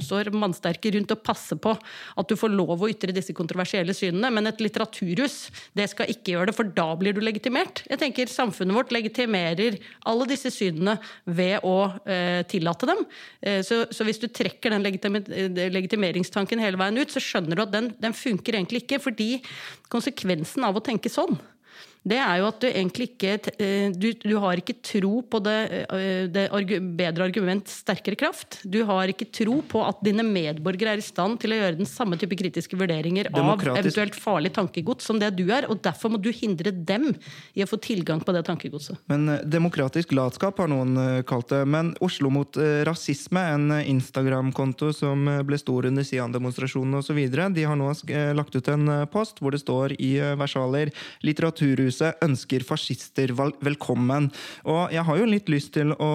står mannsterke rundt og passer på at du får lov å ytre disse kontroversielle synene, men et litteraturhus det skal ikke gjøre det, for da blir du legitimert. Jeg tenker Samfunnet vårt legitimerer alle disse synene ved å eh, tillate dem. Eh, så, så, hvis du trekker den eh, legitimeringstanken hele veien ut, så skjønner du at den, den funker egentlig ikke. Fordi konsekvensen av å tenke sånn det er jo at du egentlig ikke eh, Du, du har ikke tro på det, eh, det bedre argument, sterkere kraft. Du har ikke tro på at dine medborgere er i stand til å gjøre den samme type kritiske vurderinger av eventuelt farlig tankegods som det du er, og derfor må du hindre dem i å få tilgang på det tankegodset. Men eh, Demokratisk latskap har noen kalt det. Men Oslo mot rasisme, en Instagram-konto som ble stor under Sian-demonstrasjonen osv., de har nå lagt ut en post hvor det står i versaler litteratur Litteraturhuset ønsker fascister velkommen. Og jeg har jo litt lyst til å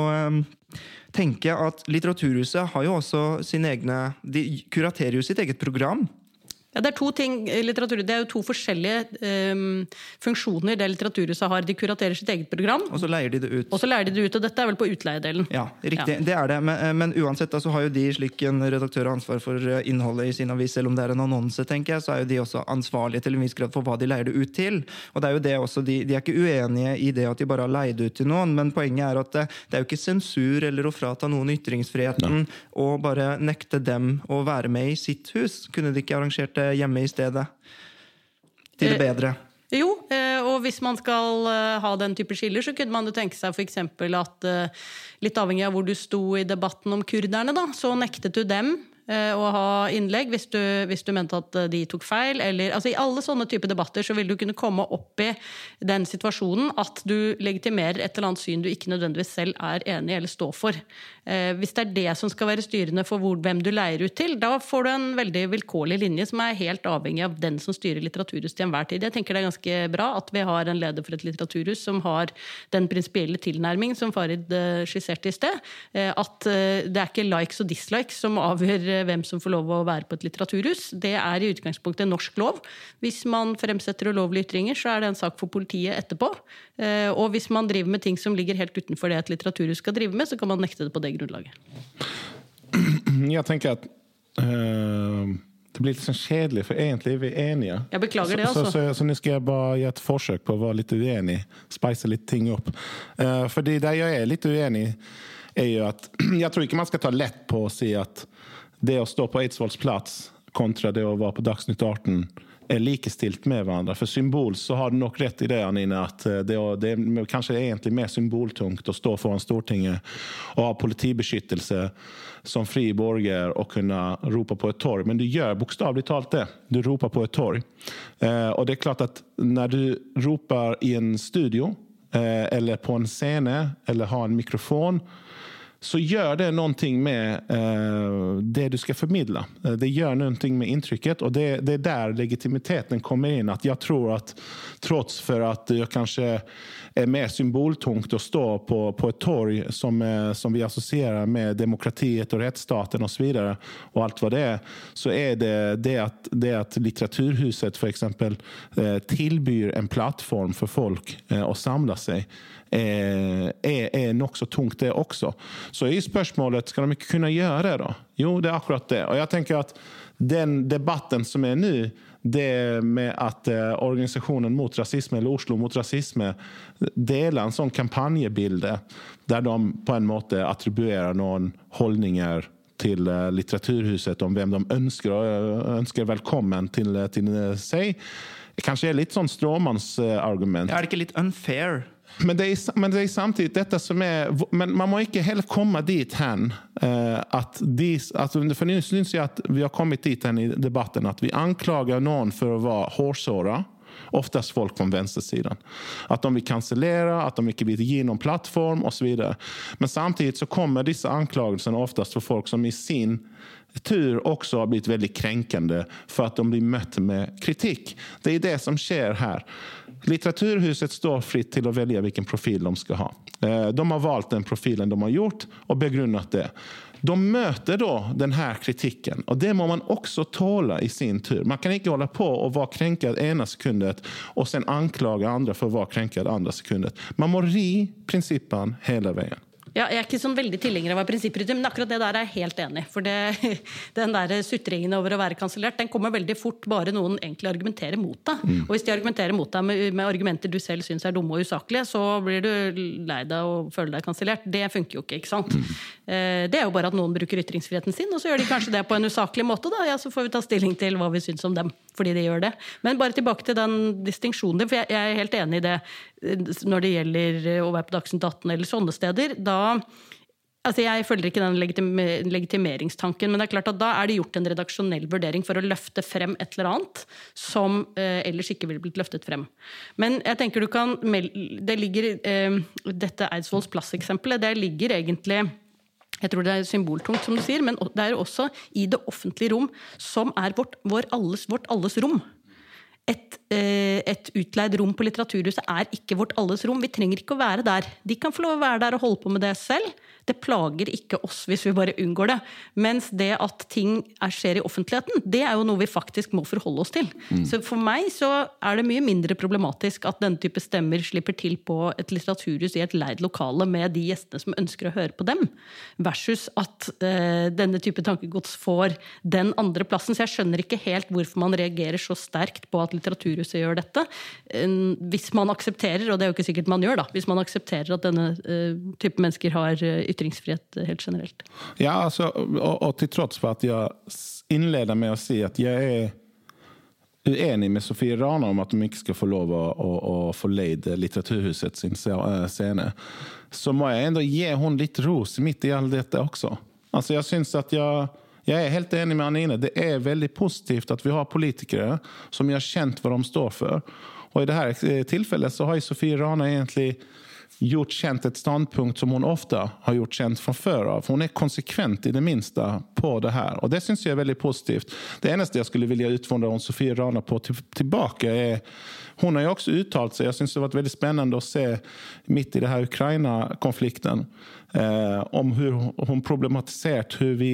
tenke at Litteraturhuset har jo også sine egne De kuraterer jo sitt eget program. Ja, det er to ting litteratur. Det er jo to forskjellige um, funksjoner det Litteraturhuset har. De kuraterer sitt eget program. Og så leier de det ut. Og så leier de det ut, og dette er vel på utleiedelen. Ja, riktig. Ja. Det er det. Men, eh, men uansett så altså, har jo de, slik en redaktør har ansvar for eh, innholdet i sin avis, selv om det er en annonse, tenker jeg, så er jo de også ansvarlige til en viss grad for hva de leier det ut til. Og det er jo det også, de, de er ikke uenige i det at de bare har leid ut til noen, men poenget er at det, det er jo ikke sensur eller å frata noen ytringsfriheten og bare nekte dem å være med i sitt hus. Kunne de ikke arrangert det hjemme i stedet. Til det eh, bedre. Jo, eh, og hvis man skal eh, ha den type skiller, så kunne man jo tenke seg f.eks. at litt avhengig av hvor du sto i debatten om kurderne, da, så nektet du dem Eh, å ha innlegg hvis du, hvis du, mente at eh, de tok feil. Eller, altså I alle sånne typer debatter så vil du kunne komme opp i den situasjonen at du legitimerer et eller annet syn du ikke nødvendigvis selv er enig i eller står for. Eh, hvis det er det som skal være styrende for hvem du leier ut til, da får du en veldig vilkårlig linje som er helt avhengig av den som styrer Litteraturhuset til enhver tid. Jeg tenker det er ganske bra at vi har en leder for et litteraturhus som har den prinsipielle tilnærming som Farid skisserte i sted. At det er ikke likes og dislikes som avgjør hvem som får lov å være på et litteraturhus. Det er i utgangspunktet norsk lov. Hvis man fremsetter ulovlige ytringer, så er det en sak for politiet etterpå. Eh, og hvis man driver med ting som ligger helt utenfor det et litteraturhus skal drive med, så kan man nekte det på det grunnlaget. Jeg tenker at øh... det blir litt sånn kjedelig, for egentlig er vi enige. Jeg beklager det, altså. Så, så, så, så nå skal jeg bare gjøre et forsøk på å være litt uenig. Speise litt ting opp. Uh, fordi der jeg er litt uenig, er jo at jeg tror ikke man skal ta lett på å si at det å stå på Eidsvolls plass kontra det å være på Dagsnytt 18 er likestilt med hverandre. For symbol så har du nok rett i det, Anine, at eh, det, det er kanskje egentlig mer symboltungt å stå foran Stortinget og ha politibeskyttelse som fri borger og kunne rope på et torg. Men du gjør bokstavelig talt det. Du roper på et torg. Eh, og det er klart at når du roper i en studio eh, eller på en scene eller har en mikrofon så gjør det noe med eh, det du skal formidle. Eh, det gjør noe med inntrykket, og det, det, er der legitimiteten kommer inn. At jeg tror at trots for at det kanskje er mer symboltungt å stå på, på et torg som, eh, som, vi assosierer med demokratiet og rettsstaten og, så og alt hva det er, så er det det at, det at Litteraturhuset f.eks. Eh, tilbyr en plattform for folk eh, å samle seg er, er, er nokså tungt, det også. Så i spørsmålet skal de ikke kunne gjøre det? Jo, det er akkurat det. Og jeg tenker at den debatten som er nå, det med at uh, organisasjonen mot rasisme, eller Oslo mot rasisme, deler en sånn kampanjebilde der de på en måte attribuerer noen holdninger til uh, Litteraturhuset om hvem de ønsker, og ønsker velkommen til, til seg. Kanskje er litt sånn stråmannsargument. Er det ikke litt unfair Men det, er, men det er samtidig dette som er Men man må ikke heller komme dit hen eh, at de at, For nå syns jeg at vi har kommet dit hen i debatten at vi anklager noen for å være hårsåra. Oftest folk fra venstresiden. At de vil kansellere, at de ikke vil gi noen plattform osv. Men samtidig så kommer disse anklagelsene oftest for folk som i sin tur også har blitt veldig krenkende for at de blir møtt med kritikk. Det er det som skjer her. Litteraturhuset står fritt til å velge hvilken profil de skal ha. Eh, de har valgt den profilen de har gjort, og begrunnet det. De møter da denne kritikken, og det må man også tåle i sin tur. Man kan ikke holde på å være krenket ene sekundet og sen anklage andre for å være krenket andre sekundet. Man må ri prinsippene hele veien. Ja, jeg er ikke sånn veldig tilhenger av å være prinsipprytter, men akkurat det der er jeg helt enig i. For det, den der sutringen over å være kansellert, den kommer veldig fort bare noen egentlig argumenterer mot deg. Mm. Og hvis de argumenterer mot deg med, med argumenter du selv syns er dumme og usaklige, så blir du lei deg og føler deg kansellert. Det funker jo ikke, ikke sant. Mm. Eh, Det er jo bare at noen bruker ytringsfriheten sin, og så gjør de kanskje det på en usaklig måte. Da. Ja, så får vi ta stilling til hva vi syns om dem fordi de gjør det. Men bare tilbake til den distinksjonen din, for jeg, jeg er helt enig i det eh, når det gjelder å være på Dagsnytt 18 eller sånne steder. Da Altså jeg følger ikke den legitim legitimeringstanken, men det er klart at da er det gjort en redaksjonell vurdering for å løfte frem et eller annet som eh, ellers ikke ville blitt løftet frem. Men jeg tenker du kan Det ligger eh, Dette Eidsvolls plass-eksempelet, det ligger egentlig jeg tror det er symboltungt, som du sier, men det er også i det offentlige rom, som er vårt, vår alles, vårt alles rom. Et, eh, et utleid rom på Litteraturhuset er ikke vårt alles rom. Vi trenger ikke å være der. De kan få lov å være der og holde på med det selv. Det plager ikke oss hvis vi bare unngår det. Mens det at ting er, skjer i offentligheten, det er jo noe vi faktisk må forholde oss til. Så for meg så er det mye mindre problematisk at denne type stemmer slipper til på et litteraturhus i et leid lokale med de gjestene som ønsker å høre på dem, versus at eh, denne type tankegods får den andre plassen. Så jeg skjønner ikke helt hvorfor man reagerer så sterkt på at Litteraturhuset gjør dette. Hvis man aksepterer, og det er jo ikke sikkert man gjør, da, hvis man aksepterer at denne eh, type mennesker har eh, ytringsfrihet helt generelt. Ja, altså, og, og til tross for at jeg innleder med å si at jeg er uenig med Sofie Rana om at de ikke skal få lov å, å, å få leid Litteraturhuset sin eh, scene, så må jeg enda gi henne litt ros midt i alt dette også. Altså, jeg synes at jeg, jeg er helt enig med Anine. Det er veldig positivt at vi har politikere som har kjent hva de står for. Og i dette tilfellet så har Sofie Rana egentlig gjort kjent et standpunkt som hun ofte har gjort kjent fra før av. Hun er konsekvent i det minste på det her, og det syns jeg er veldig positivt. Det eneste jeg skulle vilja utfordre om Sofie Rana på til, tilbake er Hun har jo også uttalt seg, jeg syns det har vært veldig spennende å se midt i det her Ukraina-konflikten, eh, om hvordan hun problematisert hvordan vi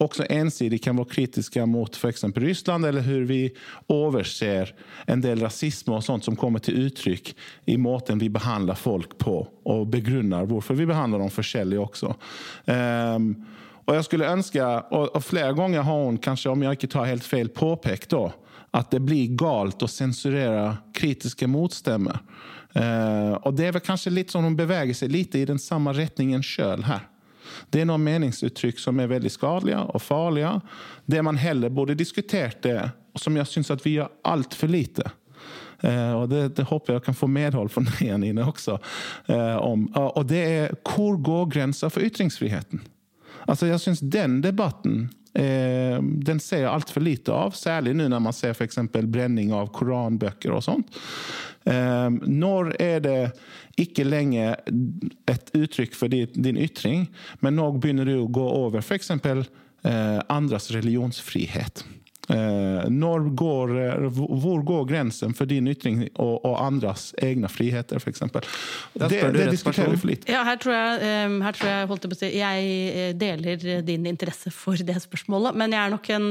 också ensidig kan vara kritiska mot för exempel Ryssland eller hur vi overser en del rasism och sånt som kommer till uttryck i måten vi behandlar folk på och begrunnar varför vi behandlar dem forskjellig också. Um, och jag skulle önska, och, och flera gånger har hon, kanske om jag inte tar helt fel, påpekt då att det blir galt att censurera kritiska motstämmer. Uh, och det är väl kanske lite som hon beväger sig lite i den samma riktningen själv här. Det er noen meningsuttrykk som er veldig skadelige og farlige. Det man heller burde diskutert det, som jeg syns at vi gjør altfor lite. Eh, og det, det håper jeg kan få medhold fra deg, inne også. Eh, om. Og det er hvor går grensa for ytringsfriheten? Altså, jeg syns den debatten eh, den ser jeg altfor lite av. Særlig nå når man ser f.eks. brenning av koranbøker og sånt. Eh, når er det ikke lenger et uttrykk for din, ytring, men nå begynner du å gå over f.eks. Eh, andres religionsfrihet. Eh, når går, eh, hvor går grensen for din ytring og, og andres egne friheter, f.eks.? Det, det diskuterer vi for lite. Ja, her tror jeg, eh, her tror jeg, holdt jeg, på å si, jeg deler din interesse for det spørsmålet, men jeg er nok en,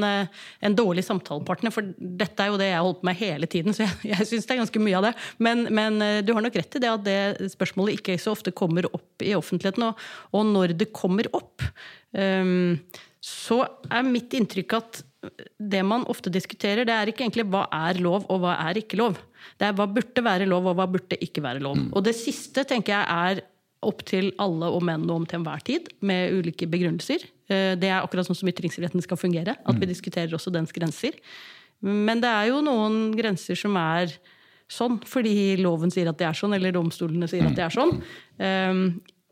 en dårlig samtalepartner, for dette er jo det jeg har holdt på med hele tiden, så jeg, jeg syns det er ganske mye av det. Men, men du har nok rett i det at det spørsmålet ikke så ofte kommer opp i offentligheten, og, og når det kommer opp, um, så er mitt inntrykk at det man ofte diskuterer, det er ikke egentlig hva er lov, og hva er ikke lov. Det er hva burde være lov, og hva burde ikke være lov. Og det siste tenker jeg er opp til alle og menn om til enhver tid, med ulike begrunnelser. Eh, Det er akkurat sånn som ytringsfriheten skal fungere, at vi diskuterer også dens grenser. Men det er jo noen grenser som er sånn fordi loven sier at det er sånn, eller domstolene sier at det er sånn.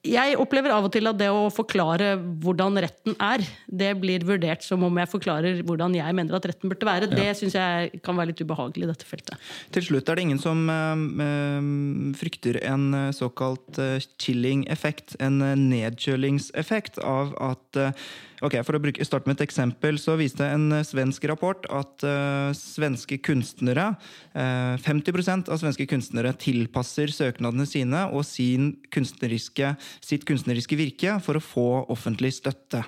Jeg opplever av og til at det å forklare hvordan retten er, det blir vurdert som om jeg forklarer hvordan jeg mener at retten burde være. Det syns jeg kan være litt ubehagelig i dette feltet. Til slutt er det ingen som eh, frykter en eh, såkalt chilling-effekt, en nedkjølingseffekt av at Ok, For å starte med et eksempel, så viste en eh, svensk rapport at uh, svenske kunstnere uh, 50% av svenske kunstnere tilpasser søknadene sine og sin kunstneriske, sitt kunstneriske virke for å få offentlig støtte.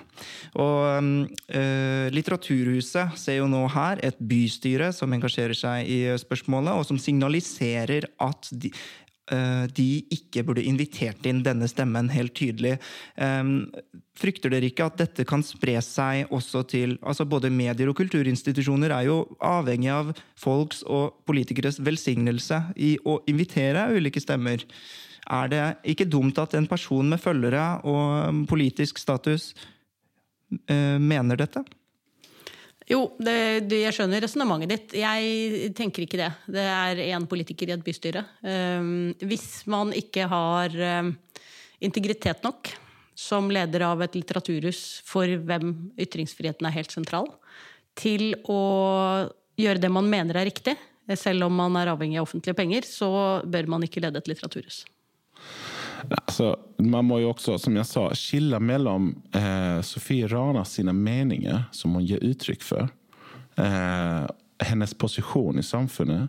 Og uh, Litteraturhuset ser jo nå her et bystyre som engasjerer seg i spørsmålet, og som signaliserer at de, eh, de ikke burde invitert inn denne stemmen helt tydelig. Um, Frykter dere ikke at dette kan spre seg også til altså Både medier og kulturinstitusjoner er jo avhengig av folks og politikeres velsignelse i å invitere ulike stemmer. Er det ikke dumt at en person med følgere og politisk status eh, mener dette? Jo, det, det, jeg skjønner resonnementet ditt. Jeg tenker ikke det. Det er én politiker i et bystyre. Um, hvis man ikke har um, integritet nok som leder av et litteraturhus for hvem ytringsfriheten er helt sentral, til å gjøre det man mener er riktig, selv om man er avhengig av offentlige penger, så bør man ikke lede et litteraturhus. Altså, man må jo også, som jeg sa, skille mellom eh, Sofie Rana sine meninger, som hun gir uttrykk for, eh, hennes posisjon i samfunnet,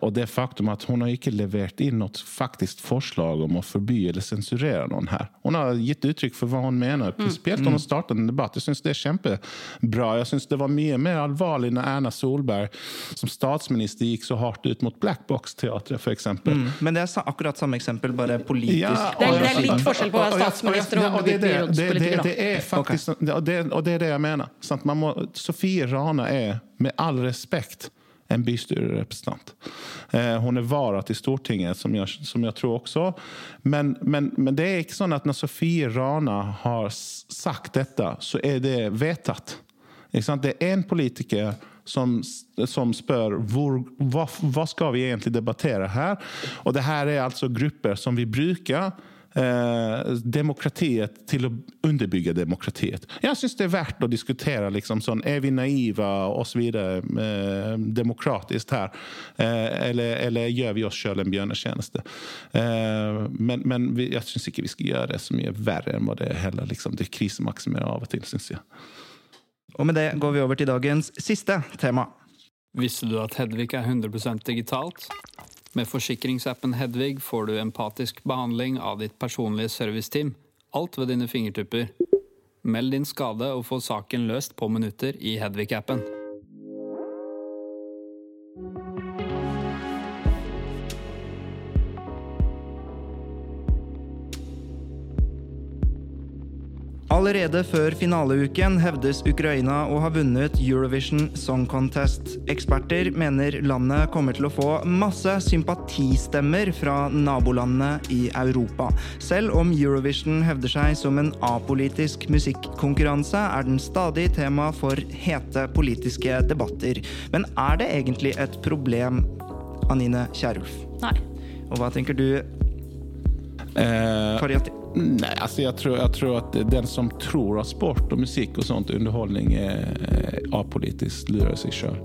og det faktum at hun har ikke levert inn noe faktisk forslag om å forby eller sensurere noen her. Hun har gitt uttrykk for hva hun mener. Prinsipielt hun har startet en debatt. Jeg syns det er kjempebra. Jeg syns det var mye mer alvorlig når Erna Solberg som statsminister gikk så hardt ut mot Black Box-teatret, f.eks. Mm. Men det er akkurat samme eksempel, bare politisk. Ja, Det er- og- det er litt forskjell på å være og- og- statsminister og ja, det, det, det, det, byrådspolitiker, det er faktisk og, det, det er det jeg mener. Sant? Man må, Sofie Rana er, med all respekt, en bystyrerepresentant. Eh, hun er vara til Stortinget, som jeg, som jeg tror også. Men, men, men det er ikke sånn at når Sofie Rana har sagt dette, så er det sant? Det er en politiker som, som spør hva skal vi egentlig debattere her. Og det her er altså grupper som vi bruker eh, demokratiet til å underbygge demokratiet. Jeg syns det er verdt å diskutere liksom sånn, er vi naive og så videre eh, demokratisk her, eh, eller, eller gjør vi oss sjøl en bjørnetjeneste? Eh, men men vi, jeg syns ikke vi skal gjøre det så mye verre enn hva det er heller. Liksom. Det krisemaksimerer av og til, syns jeg. Og med det går vi over til dagens siste tema. Visste du at Hedvig er 100% digitalt? Med forsikringsappen Hedvig får du empatisk behandling av ditt personlige serviceteam. Alt ved dine fingertupper. Meld din skade og få saken løst på minutter i Hedvig-appen. Allerede før finaleuken hevdes Ukraina å ha vunnet Eurovision Song Contest. Eksperter mener landet kommer til å få masse sympatistemmer fra nabolandene i Europa. Selv om Eurovision hevder seg som en apolitisk musikkonkurranse, er den stadig tema for hete politiske debatter. Men er det egentlig et problem, Anine Kierulf? Nei. Og hva tenker du, Eh? Nej, altså jeg tror, jeg tror at den som tror at sport og musikk og sånt underholdning er apolitisk, lurer seg sjøl.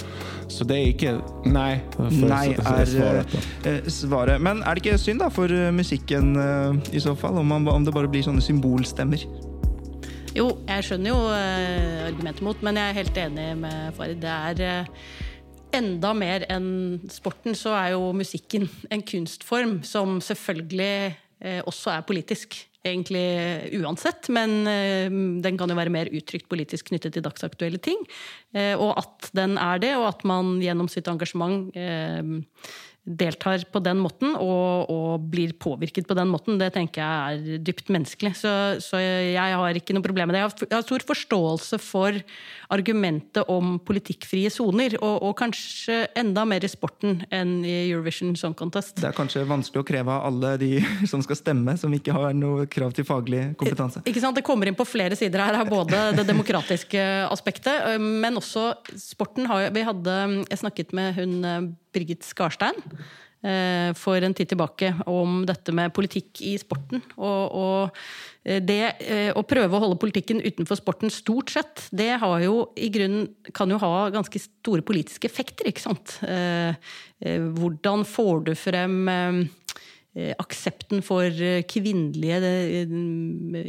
Så det er ikke Nei. Nei er svaret eh, svaret. Men er det ikke synd da for eh, musikken eh, i så fall, om, man, om det bare blir sånne symbolstemmer? Jo, jeg skjønner jo eh, argumentet mot, men jeg er helt enig med Farid. Det er eh, enda mer enn sporten, så er jo musikken en kunstform som selvfølgelig eh, også er politisk. Egentlig uansett, men eh, den kan jo være mer uttrykt politisk knyttet til dagsaktuelle ting. Eh, og at den er det, og at man gjennom sitt engasjement eh, deltar på den måten og, og blir påvirket på den måten, det tenker jeg er dypt menneskelig. Så, så jeg har ikke noe problem med det. Jeg har, jeg har stor forståelse for argumentet om politikkfrie soner, og, og kanskje enda mer i sporten enn i Eurovision Song Contest. Det er kanskje vanskelig å kreve av alle de som skal stemme, som ikke har noe krav til faglig kompetanse. Ikke sant? Det kommer inn på flere sider her, både det demokratiske aspektet, men også sporten. Har, vi hadde, jeg snakket med hun Birgit Skarstein eh, for en tid tilbake om dette med politikk i sporten. Og, og eh, det eh, å prøve å holde politikken utenfor sporten stort sett, det har jo i grunnen kan jo ha ganske store politiske effekter, ikke sant. Hvordan får du frem aksepten for eh, kvinnelige eh,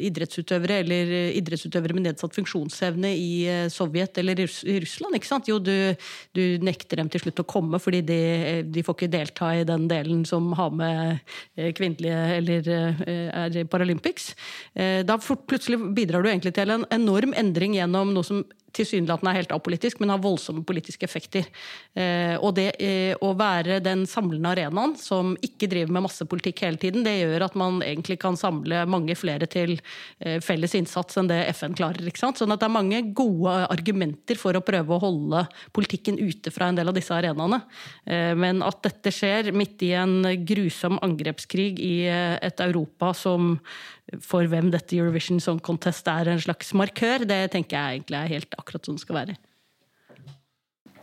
idrettsutøvere, eller eh, idrettsutøvere med nedsatt funksjonsevne i eh, Sovjet eller i Russland. ikke sant? Jo, du, du nekter dem til slutt å komme, fordi de, de får ikke delta i den delen som har med eh, kvinnelige eller eh, er Paralympics. Eh, Da plutselig bidrar du egentlig til en enorm endring gjennom noe som tilsynelatende er helt apolitisk, men har voldsomme politiske effekter. Eh, og det eh, å være den samlende arenaen som ikke driver med masse politikk hele tiden, det gjør at man egentlig kan samle mange flere til eh, felles innsats enn det FN klarer. ikke sant? Sånn at det er mange gode argumenter for å prøve å holde politikken ute fra en del av disse arenaene. Men at dette skjer midt i en grusom angrepskrig i et Europa som for hvem dette Eurovision Song Contest er en slags markør, det tenker jeg egentlig er helt akkurat sånn det skal være.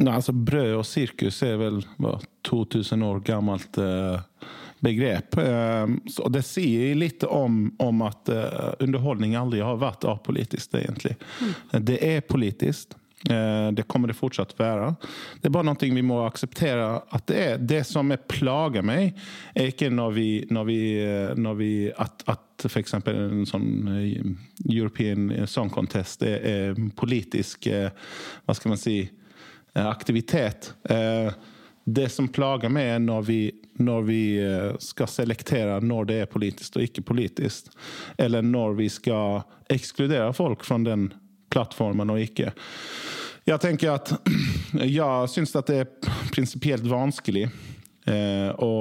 Nei, altså Brød og cirkus er vel hva, 2000 år gammelt eh, begrep. Eh, så det sier litt om, om at eh, underholdning aldri har varit apolitiskt Mm. Det er politiskt. Eh, Det kommer det fortsatt være. Det er bare noe vi må akseptere at det er. Det som er plager meg, er ikke når vi, når vi, eh, når vi at, at f.eks. en sånn eh, European Song Contest er, er politisk eh, Hva skal man si eh, aktivitet. Eh, Det som plager meg, er når vi, når vi eh, skal selektere når det er politisk og ikke politisk. Eller når vi skal ekskludere folk fra den plattformen og ikke. Jeg tenker at jeg syns at det er prinsipielt vanskelig eh, å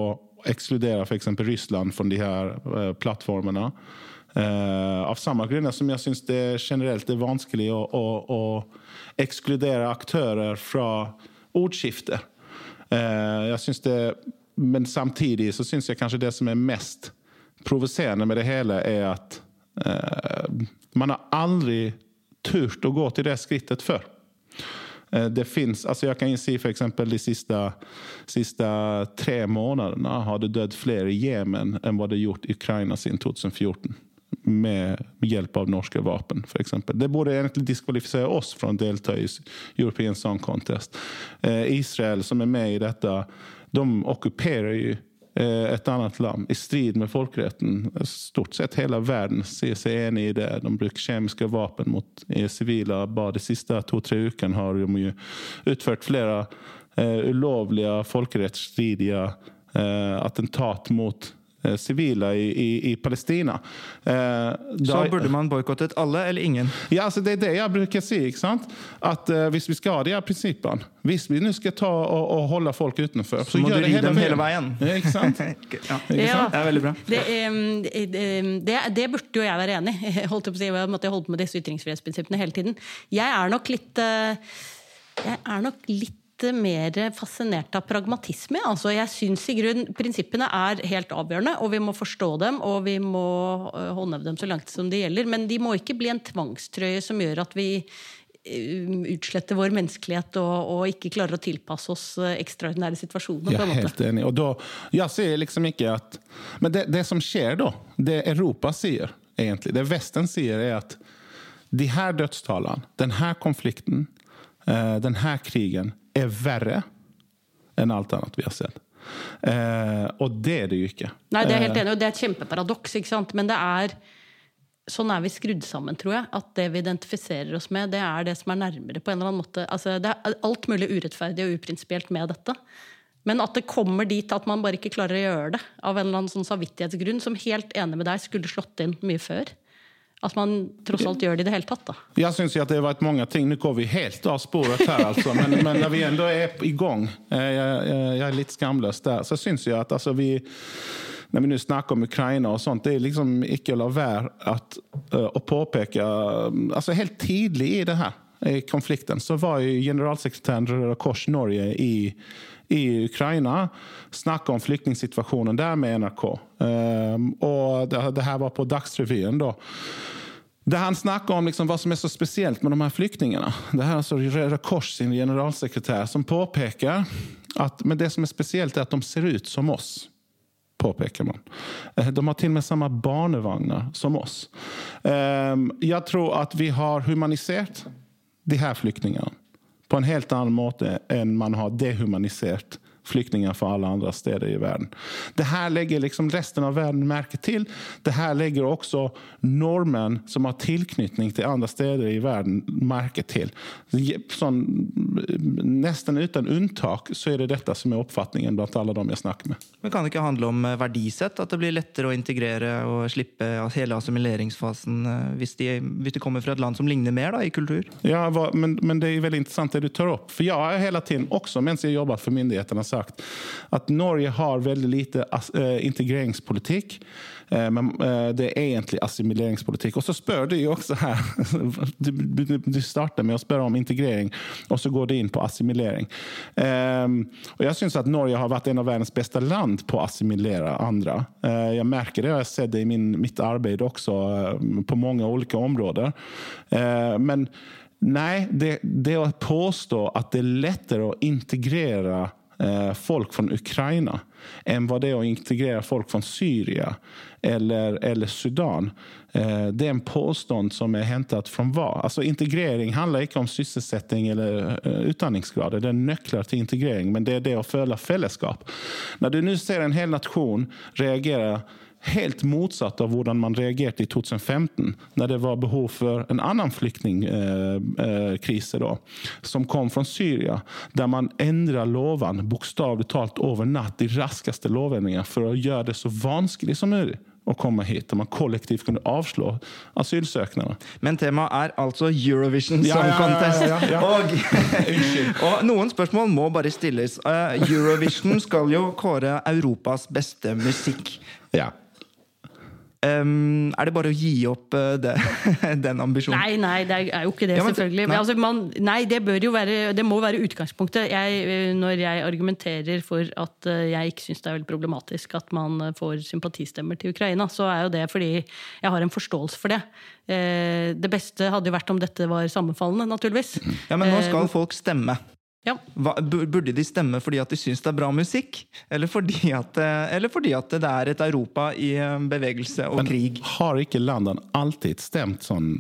ekskludere f.eks. Russland fra de her eh, plattformene. Eh, av samme grunner som jeg syns det generelt er vanskelig å, å, å ekskludere aktører fra ordskiftet. Eh, men samtidig så syns jeg kanskje det som er mest provoserende med det hele, er at eh, man har aldri turt å gå til det skrittet før. Eh, Det finns, alltså jag kan ju se för exempel de sista, sista tre månaderna har det dött fler i Jemen än vad det gjort i Ukraina siden 2014. Med hjelp av norske vapen, for eksempel. Det borde egentlig diskvalificera oss fra att delta i European Song Contest. Eh, Israel, som er med i dette, de ockuperar eh, et annet land i strid med folkeretten. Stort sett hele verden sier seg enig i det. De bruker kjemiske våpen mot eh, sivile. Bare de siste to-tre ukene har de jo utført flere uh, ulovlige, folkerettsstridige uh, attentat mot eh, sivile i, i, i Palestina. Eh, Så burde man boikottet alle eller ingen. Ja, altså det er det jeg bruker å si. ikke sant? At eh, Hvis vi skal ha de her prinsippene, hvis vi nå skal ta og, og holde folk utenfor, Så må du ri dem hele veien. Ja, ikke sant? Ja, Ja. det er veldig bra. Det, det, det burde jo jeg være enig i. Jeg holdt på å si, jeg måtte holde på med disse ytringsfrihetsprinsippene hele tiden. Jeg er nok litt eh, Jeg er nok litt mer fascinert av pragmatisme. Altså, jeg syns i grunn prinsippene er helt avgjørende, og vi må forstå dem og vi må eh, håndheve dem så langt som det gjelder. Men de må ikke bli en tvangstrøye som gjør at vi eh, utsletter vår menneskelighet og, og ikke klarer å tilpasse oss eh, ekstraordinære situasjoner. Er helt enig. Og da, jeg sier liksom ikke at Men det, det som skjer da, det Europa sier, egentlig, det Vesten sier, er at de her dødstallene, her konflikten, den her krigen, er verre enn alt annet vi har sett. Eh, og det er det jo ikke. Nei, det er helt Eh, enig, og det er et kjempeparadoks, ikke sant? men det er Sånn er vi skrudd sammen, tror jeg. At det vi identifiserer oss med, det er det som er nærmere på en eller annen måte. Altså, det er alt mulig urettferdig og uprinsipielt med dette. Men at det kommer dit at man bare ikke klarer å gjøre det av en eller annen sånn samvittighetsgrunn, som helt enig med deg skulle slått inn mye før. At man tross alt gjør det i det hele tatt, da. Jeg syns at det har vært mange ting. Nå går vi helt av sporet her, altså. Men, men når vi ändå er i gang eh, jeg, jeg, er litt skamløs der. Så syns jeg at altså, vi Når vi nå snakker om Ukraina og sånt, det er liksom ikke å la være eh, å påpeke altså Helt tidlig i det her i konflikten så var jo generalsekretæren Røde Kors Norge i i Ukraina snakka om flyktningsituasjonen der med NRK. Um, og det, det her var på Dagsrevyen, da. Der han snakker om liksom hva som er så spesielt med de her flyktningene. Det her er altså Røde Kors sin generalsekretær som påpeker at men det som er speciellt er at de ser ut som oss Påpeker man. Eh, De har til og med samme barnevogner som oss. Jeg tror at vi har humanisert de her flyktingarna på en helt annen måte enn man har dehumaniserat flyktingar fra alle andre steder i verden. Det her legger liksom resten av verden merke til. Det her legger også normen som har tilknytning til andre steder i verden, merke til. Sånn, nesten uten unntak så er det dette som er oppfatningen blant alle de jeg snakker med. Men kan det ikke handle om eh, verdisett? At det blir lettere å integrere og slippe hele assimileringsfasen eh, hvis de, hvis de kommer fra et land som ligner mer da, i kultur? Ja, men, men det er veldig interessant det du tar opp. For jeg har hele tiden, også mens jeg jobber for myndigheterna, sagt at Norge har veldig lite eh, integreringspolitik. Eh, men eh, det er egentlig assimileringspolitik. Og så spør du jo også her Du, du, du med å spørre om integrering og så går du in på assimilering. Og jeg syns at Norge har vært en av verdens beste land på å assimilere andre. Jeg merker det, det, jeg har sett det i min, mitt arbeid eh, på mange olika områden. Eh, men Nei, det, det å påstå at det er lettere å integrera eh, folk från Ukraina än vad det är att integrera folk från Syrien eller, eller Sudan. Eh, det är en påstånd som är hämtat från vad? Alltså integrering handlar inte om sysselsättning eller eh, utdanningsgrader. Det är nycklar till integrering, men det är det att följa fällskap. När du nu ser en hel nation reagera helt motsatt av hvordan man reagerte i 2015 når det var behov for en annen flyktningkrise då, som kom fra Syria, der man endret loven bokstavelig talt over natt i raskeste lovendringar for å gjøre det så vanskelig som mulig å komme hit. og man kollektivt kunne avslå asylsöknaderna. Men temaet er altså Eurovision Song ja, ja, Contest. ja, ja. Og, og noen spørsmål må bare stilles. Eh, Eurovision skal jo kåre Europas beste musikk. Ja. Um, er det bare å gi opp uh, det, den ambisjonen? Nei, nei, det er jo ikke det, Ja, men- selvfølgelig. Men nei. altså, man, nei, det bør jo være Det må være utgangspunktet. Jeg, eh, når jeg argumenterer for at eh, jeg ikke syns det er veldig problematisk at man får sympatistemmer til Ukraina, så er jo det fordi jeg har en forståelse for det. Uh, Det beste hadde jo vært om dette var sammenfallende, naturligvis. Ja, Men nå skal skal folk stemme. Ja. Hva, burde de stemme fordi at de syns det er bra musikk? Eller fordi at, eh, eller fordi at det er et Europa i eh, bevegelse og krig? Har ikke landene alltid stemt sånn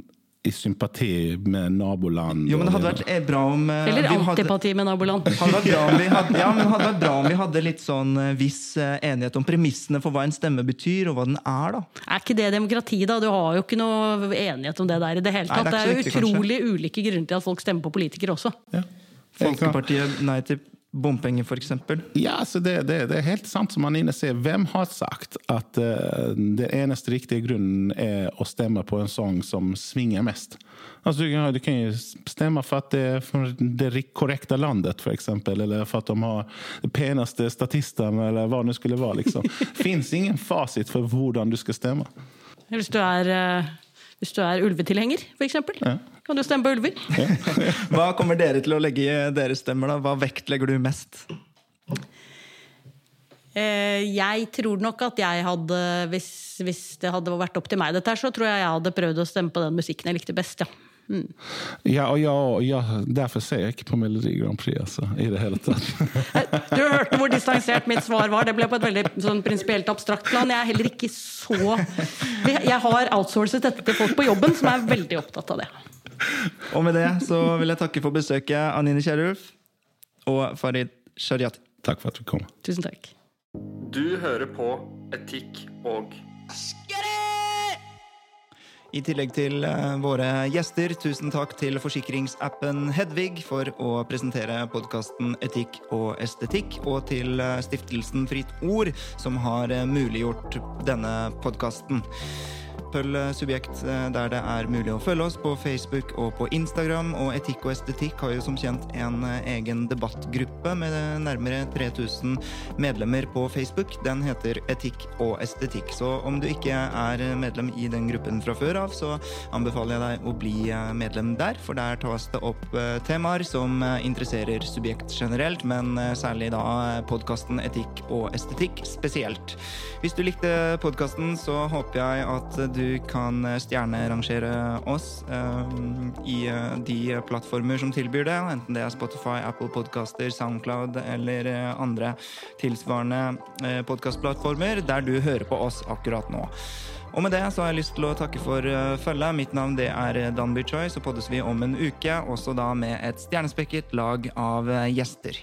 i sympati med naboland? Jo, men det hadde vært eh, bra om Eller antipati med naboland. hadde vært bra om vi hadde, ja, men det hadde vært bra om vi hadde litt sånn viss enighet om premissene for hva en stemme betyr, og hva den er, da. Er ikke det demokrati, da? Du har jo ikke noe enighet om det der i det hele Nei, det er det, er jo viktig, utrolig ulike grunner til at folk stemmer på politikere også. Folkepartiet Nei til bompenger, eksempel. Ja, det, det, det er helt sant som Anine sier. Hvem har sagt at uh, det eneste riktige grunnen er å stemme på en sang som svinger mest? Altså, du, kan, du kan jo stemme for at det er fra det korrekte landet, eksempel, eller for at de har de peneste statistene, eller hva det skulle være. Liksom. Fins ingen fasit for hvordan du skal stemme. Hvis du er, uh, hvis du er ulvetilhenger, f.eks., Ja. Kan du stemme på ulver. Hva kommer dere til å legge i deres stemmer, da? Hva vektlegger du mest? Eh, Jeg tror nok at jeg hadde, hvis, hvis det hadde vært opp til meg, dette her, så tror jeg jeg hadde prøvd å stemme på den musikken jeg likte best. ja. Ja, og ja, ja, derfor ser jeg ikke på Melodi Grand Prix altså, i det hele tatt. Du hørte hvor distansert mitt svar var. Det ble på et veldig sånn prinsipielt abstrakt plan. Jeg er heller ikke så Jeg har outsourcet dette til folk på jobben som er veldig opptatt av det. Og med det så vil jeg takke for besøket, Anine Kierulf og Farid Shariati. Takk for at du kom. Tusen takk. Du hører på Etikk og I tillegg til eh, våre gjester, tusen takk til forsikringsappen Hedvig for å presentere podkasten Etikk og estetikk, og til eh, stiftelsen Fritt Ord, som har eh, muliggjort denne podkasten. Følg Subjekt eh, der det er mulig å følge oss på Facebook og på Instagram. Og Etikk og estetikk har jo som kjent en eh, egen debattgruppe med nærmere 3000 medlemmer på Facebook. Den heter Etikk og estetikk. Så om du ikke er medlem i den gruppen fra før av, så anbefaler jeg deg å bli eh, medlem der, for der tas det opp temaer som interesserer subjekt generelt, men særlig da podkasten Etikk og estetikk spesielt. Hvis du likte podkasten, så håper jeg at du du kan stjernerangere oss eh, i eh, de plattformer som tilbyr det, enten det er Spotify, Apple Podcaster, Soundcloud eller eh, andre tilsvarende eh, podkastplattformer der du hører på oss akkurat nå. Og med det så har jeg lyst til å takke for følget. Mitt navn det er Danby Choi, så poddes vi om en uke, også da med et stjernespekket lag av gjester.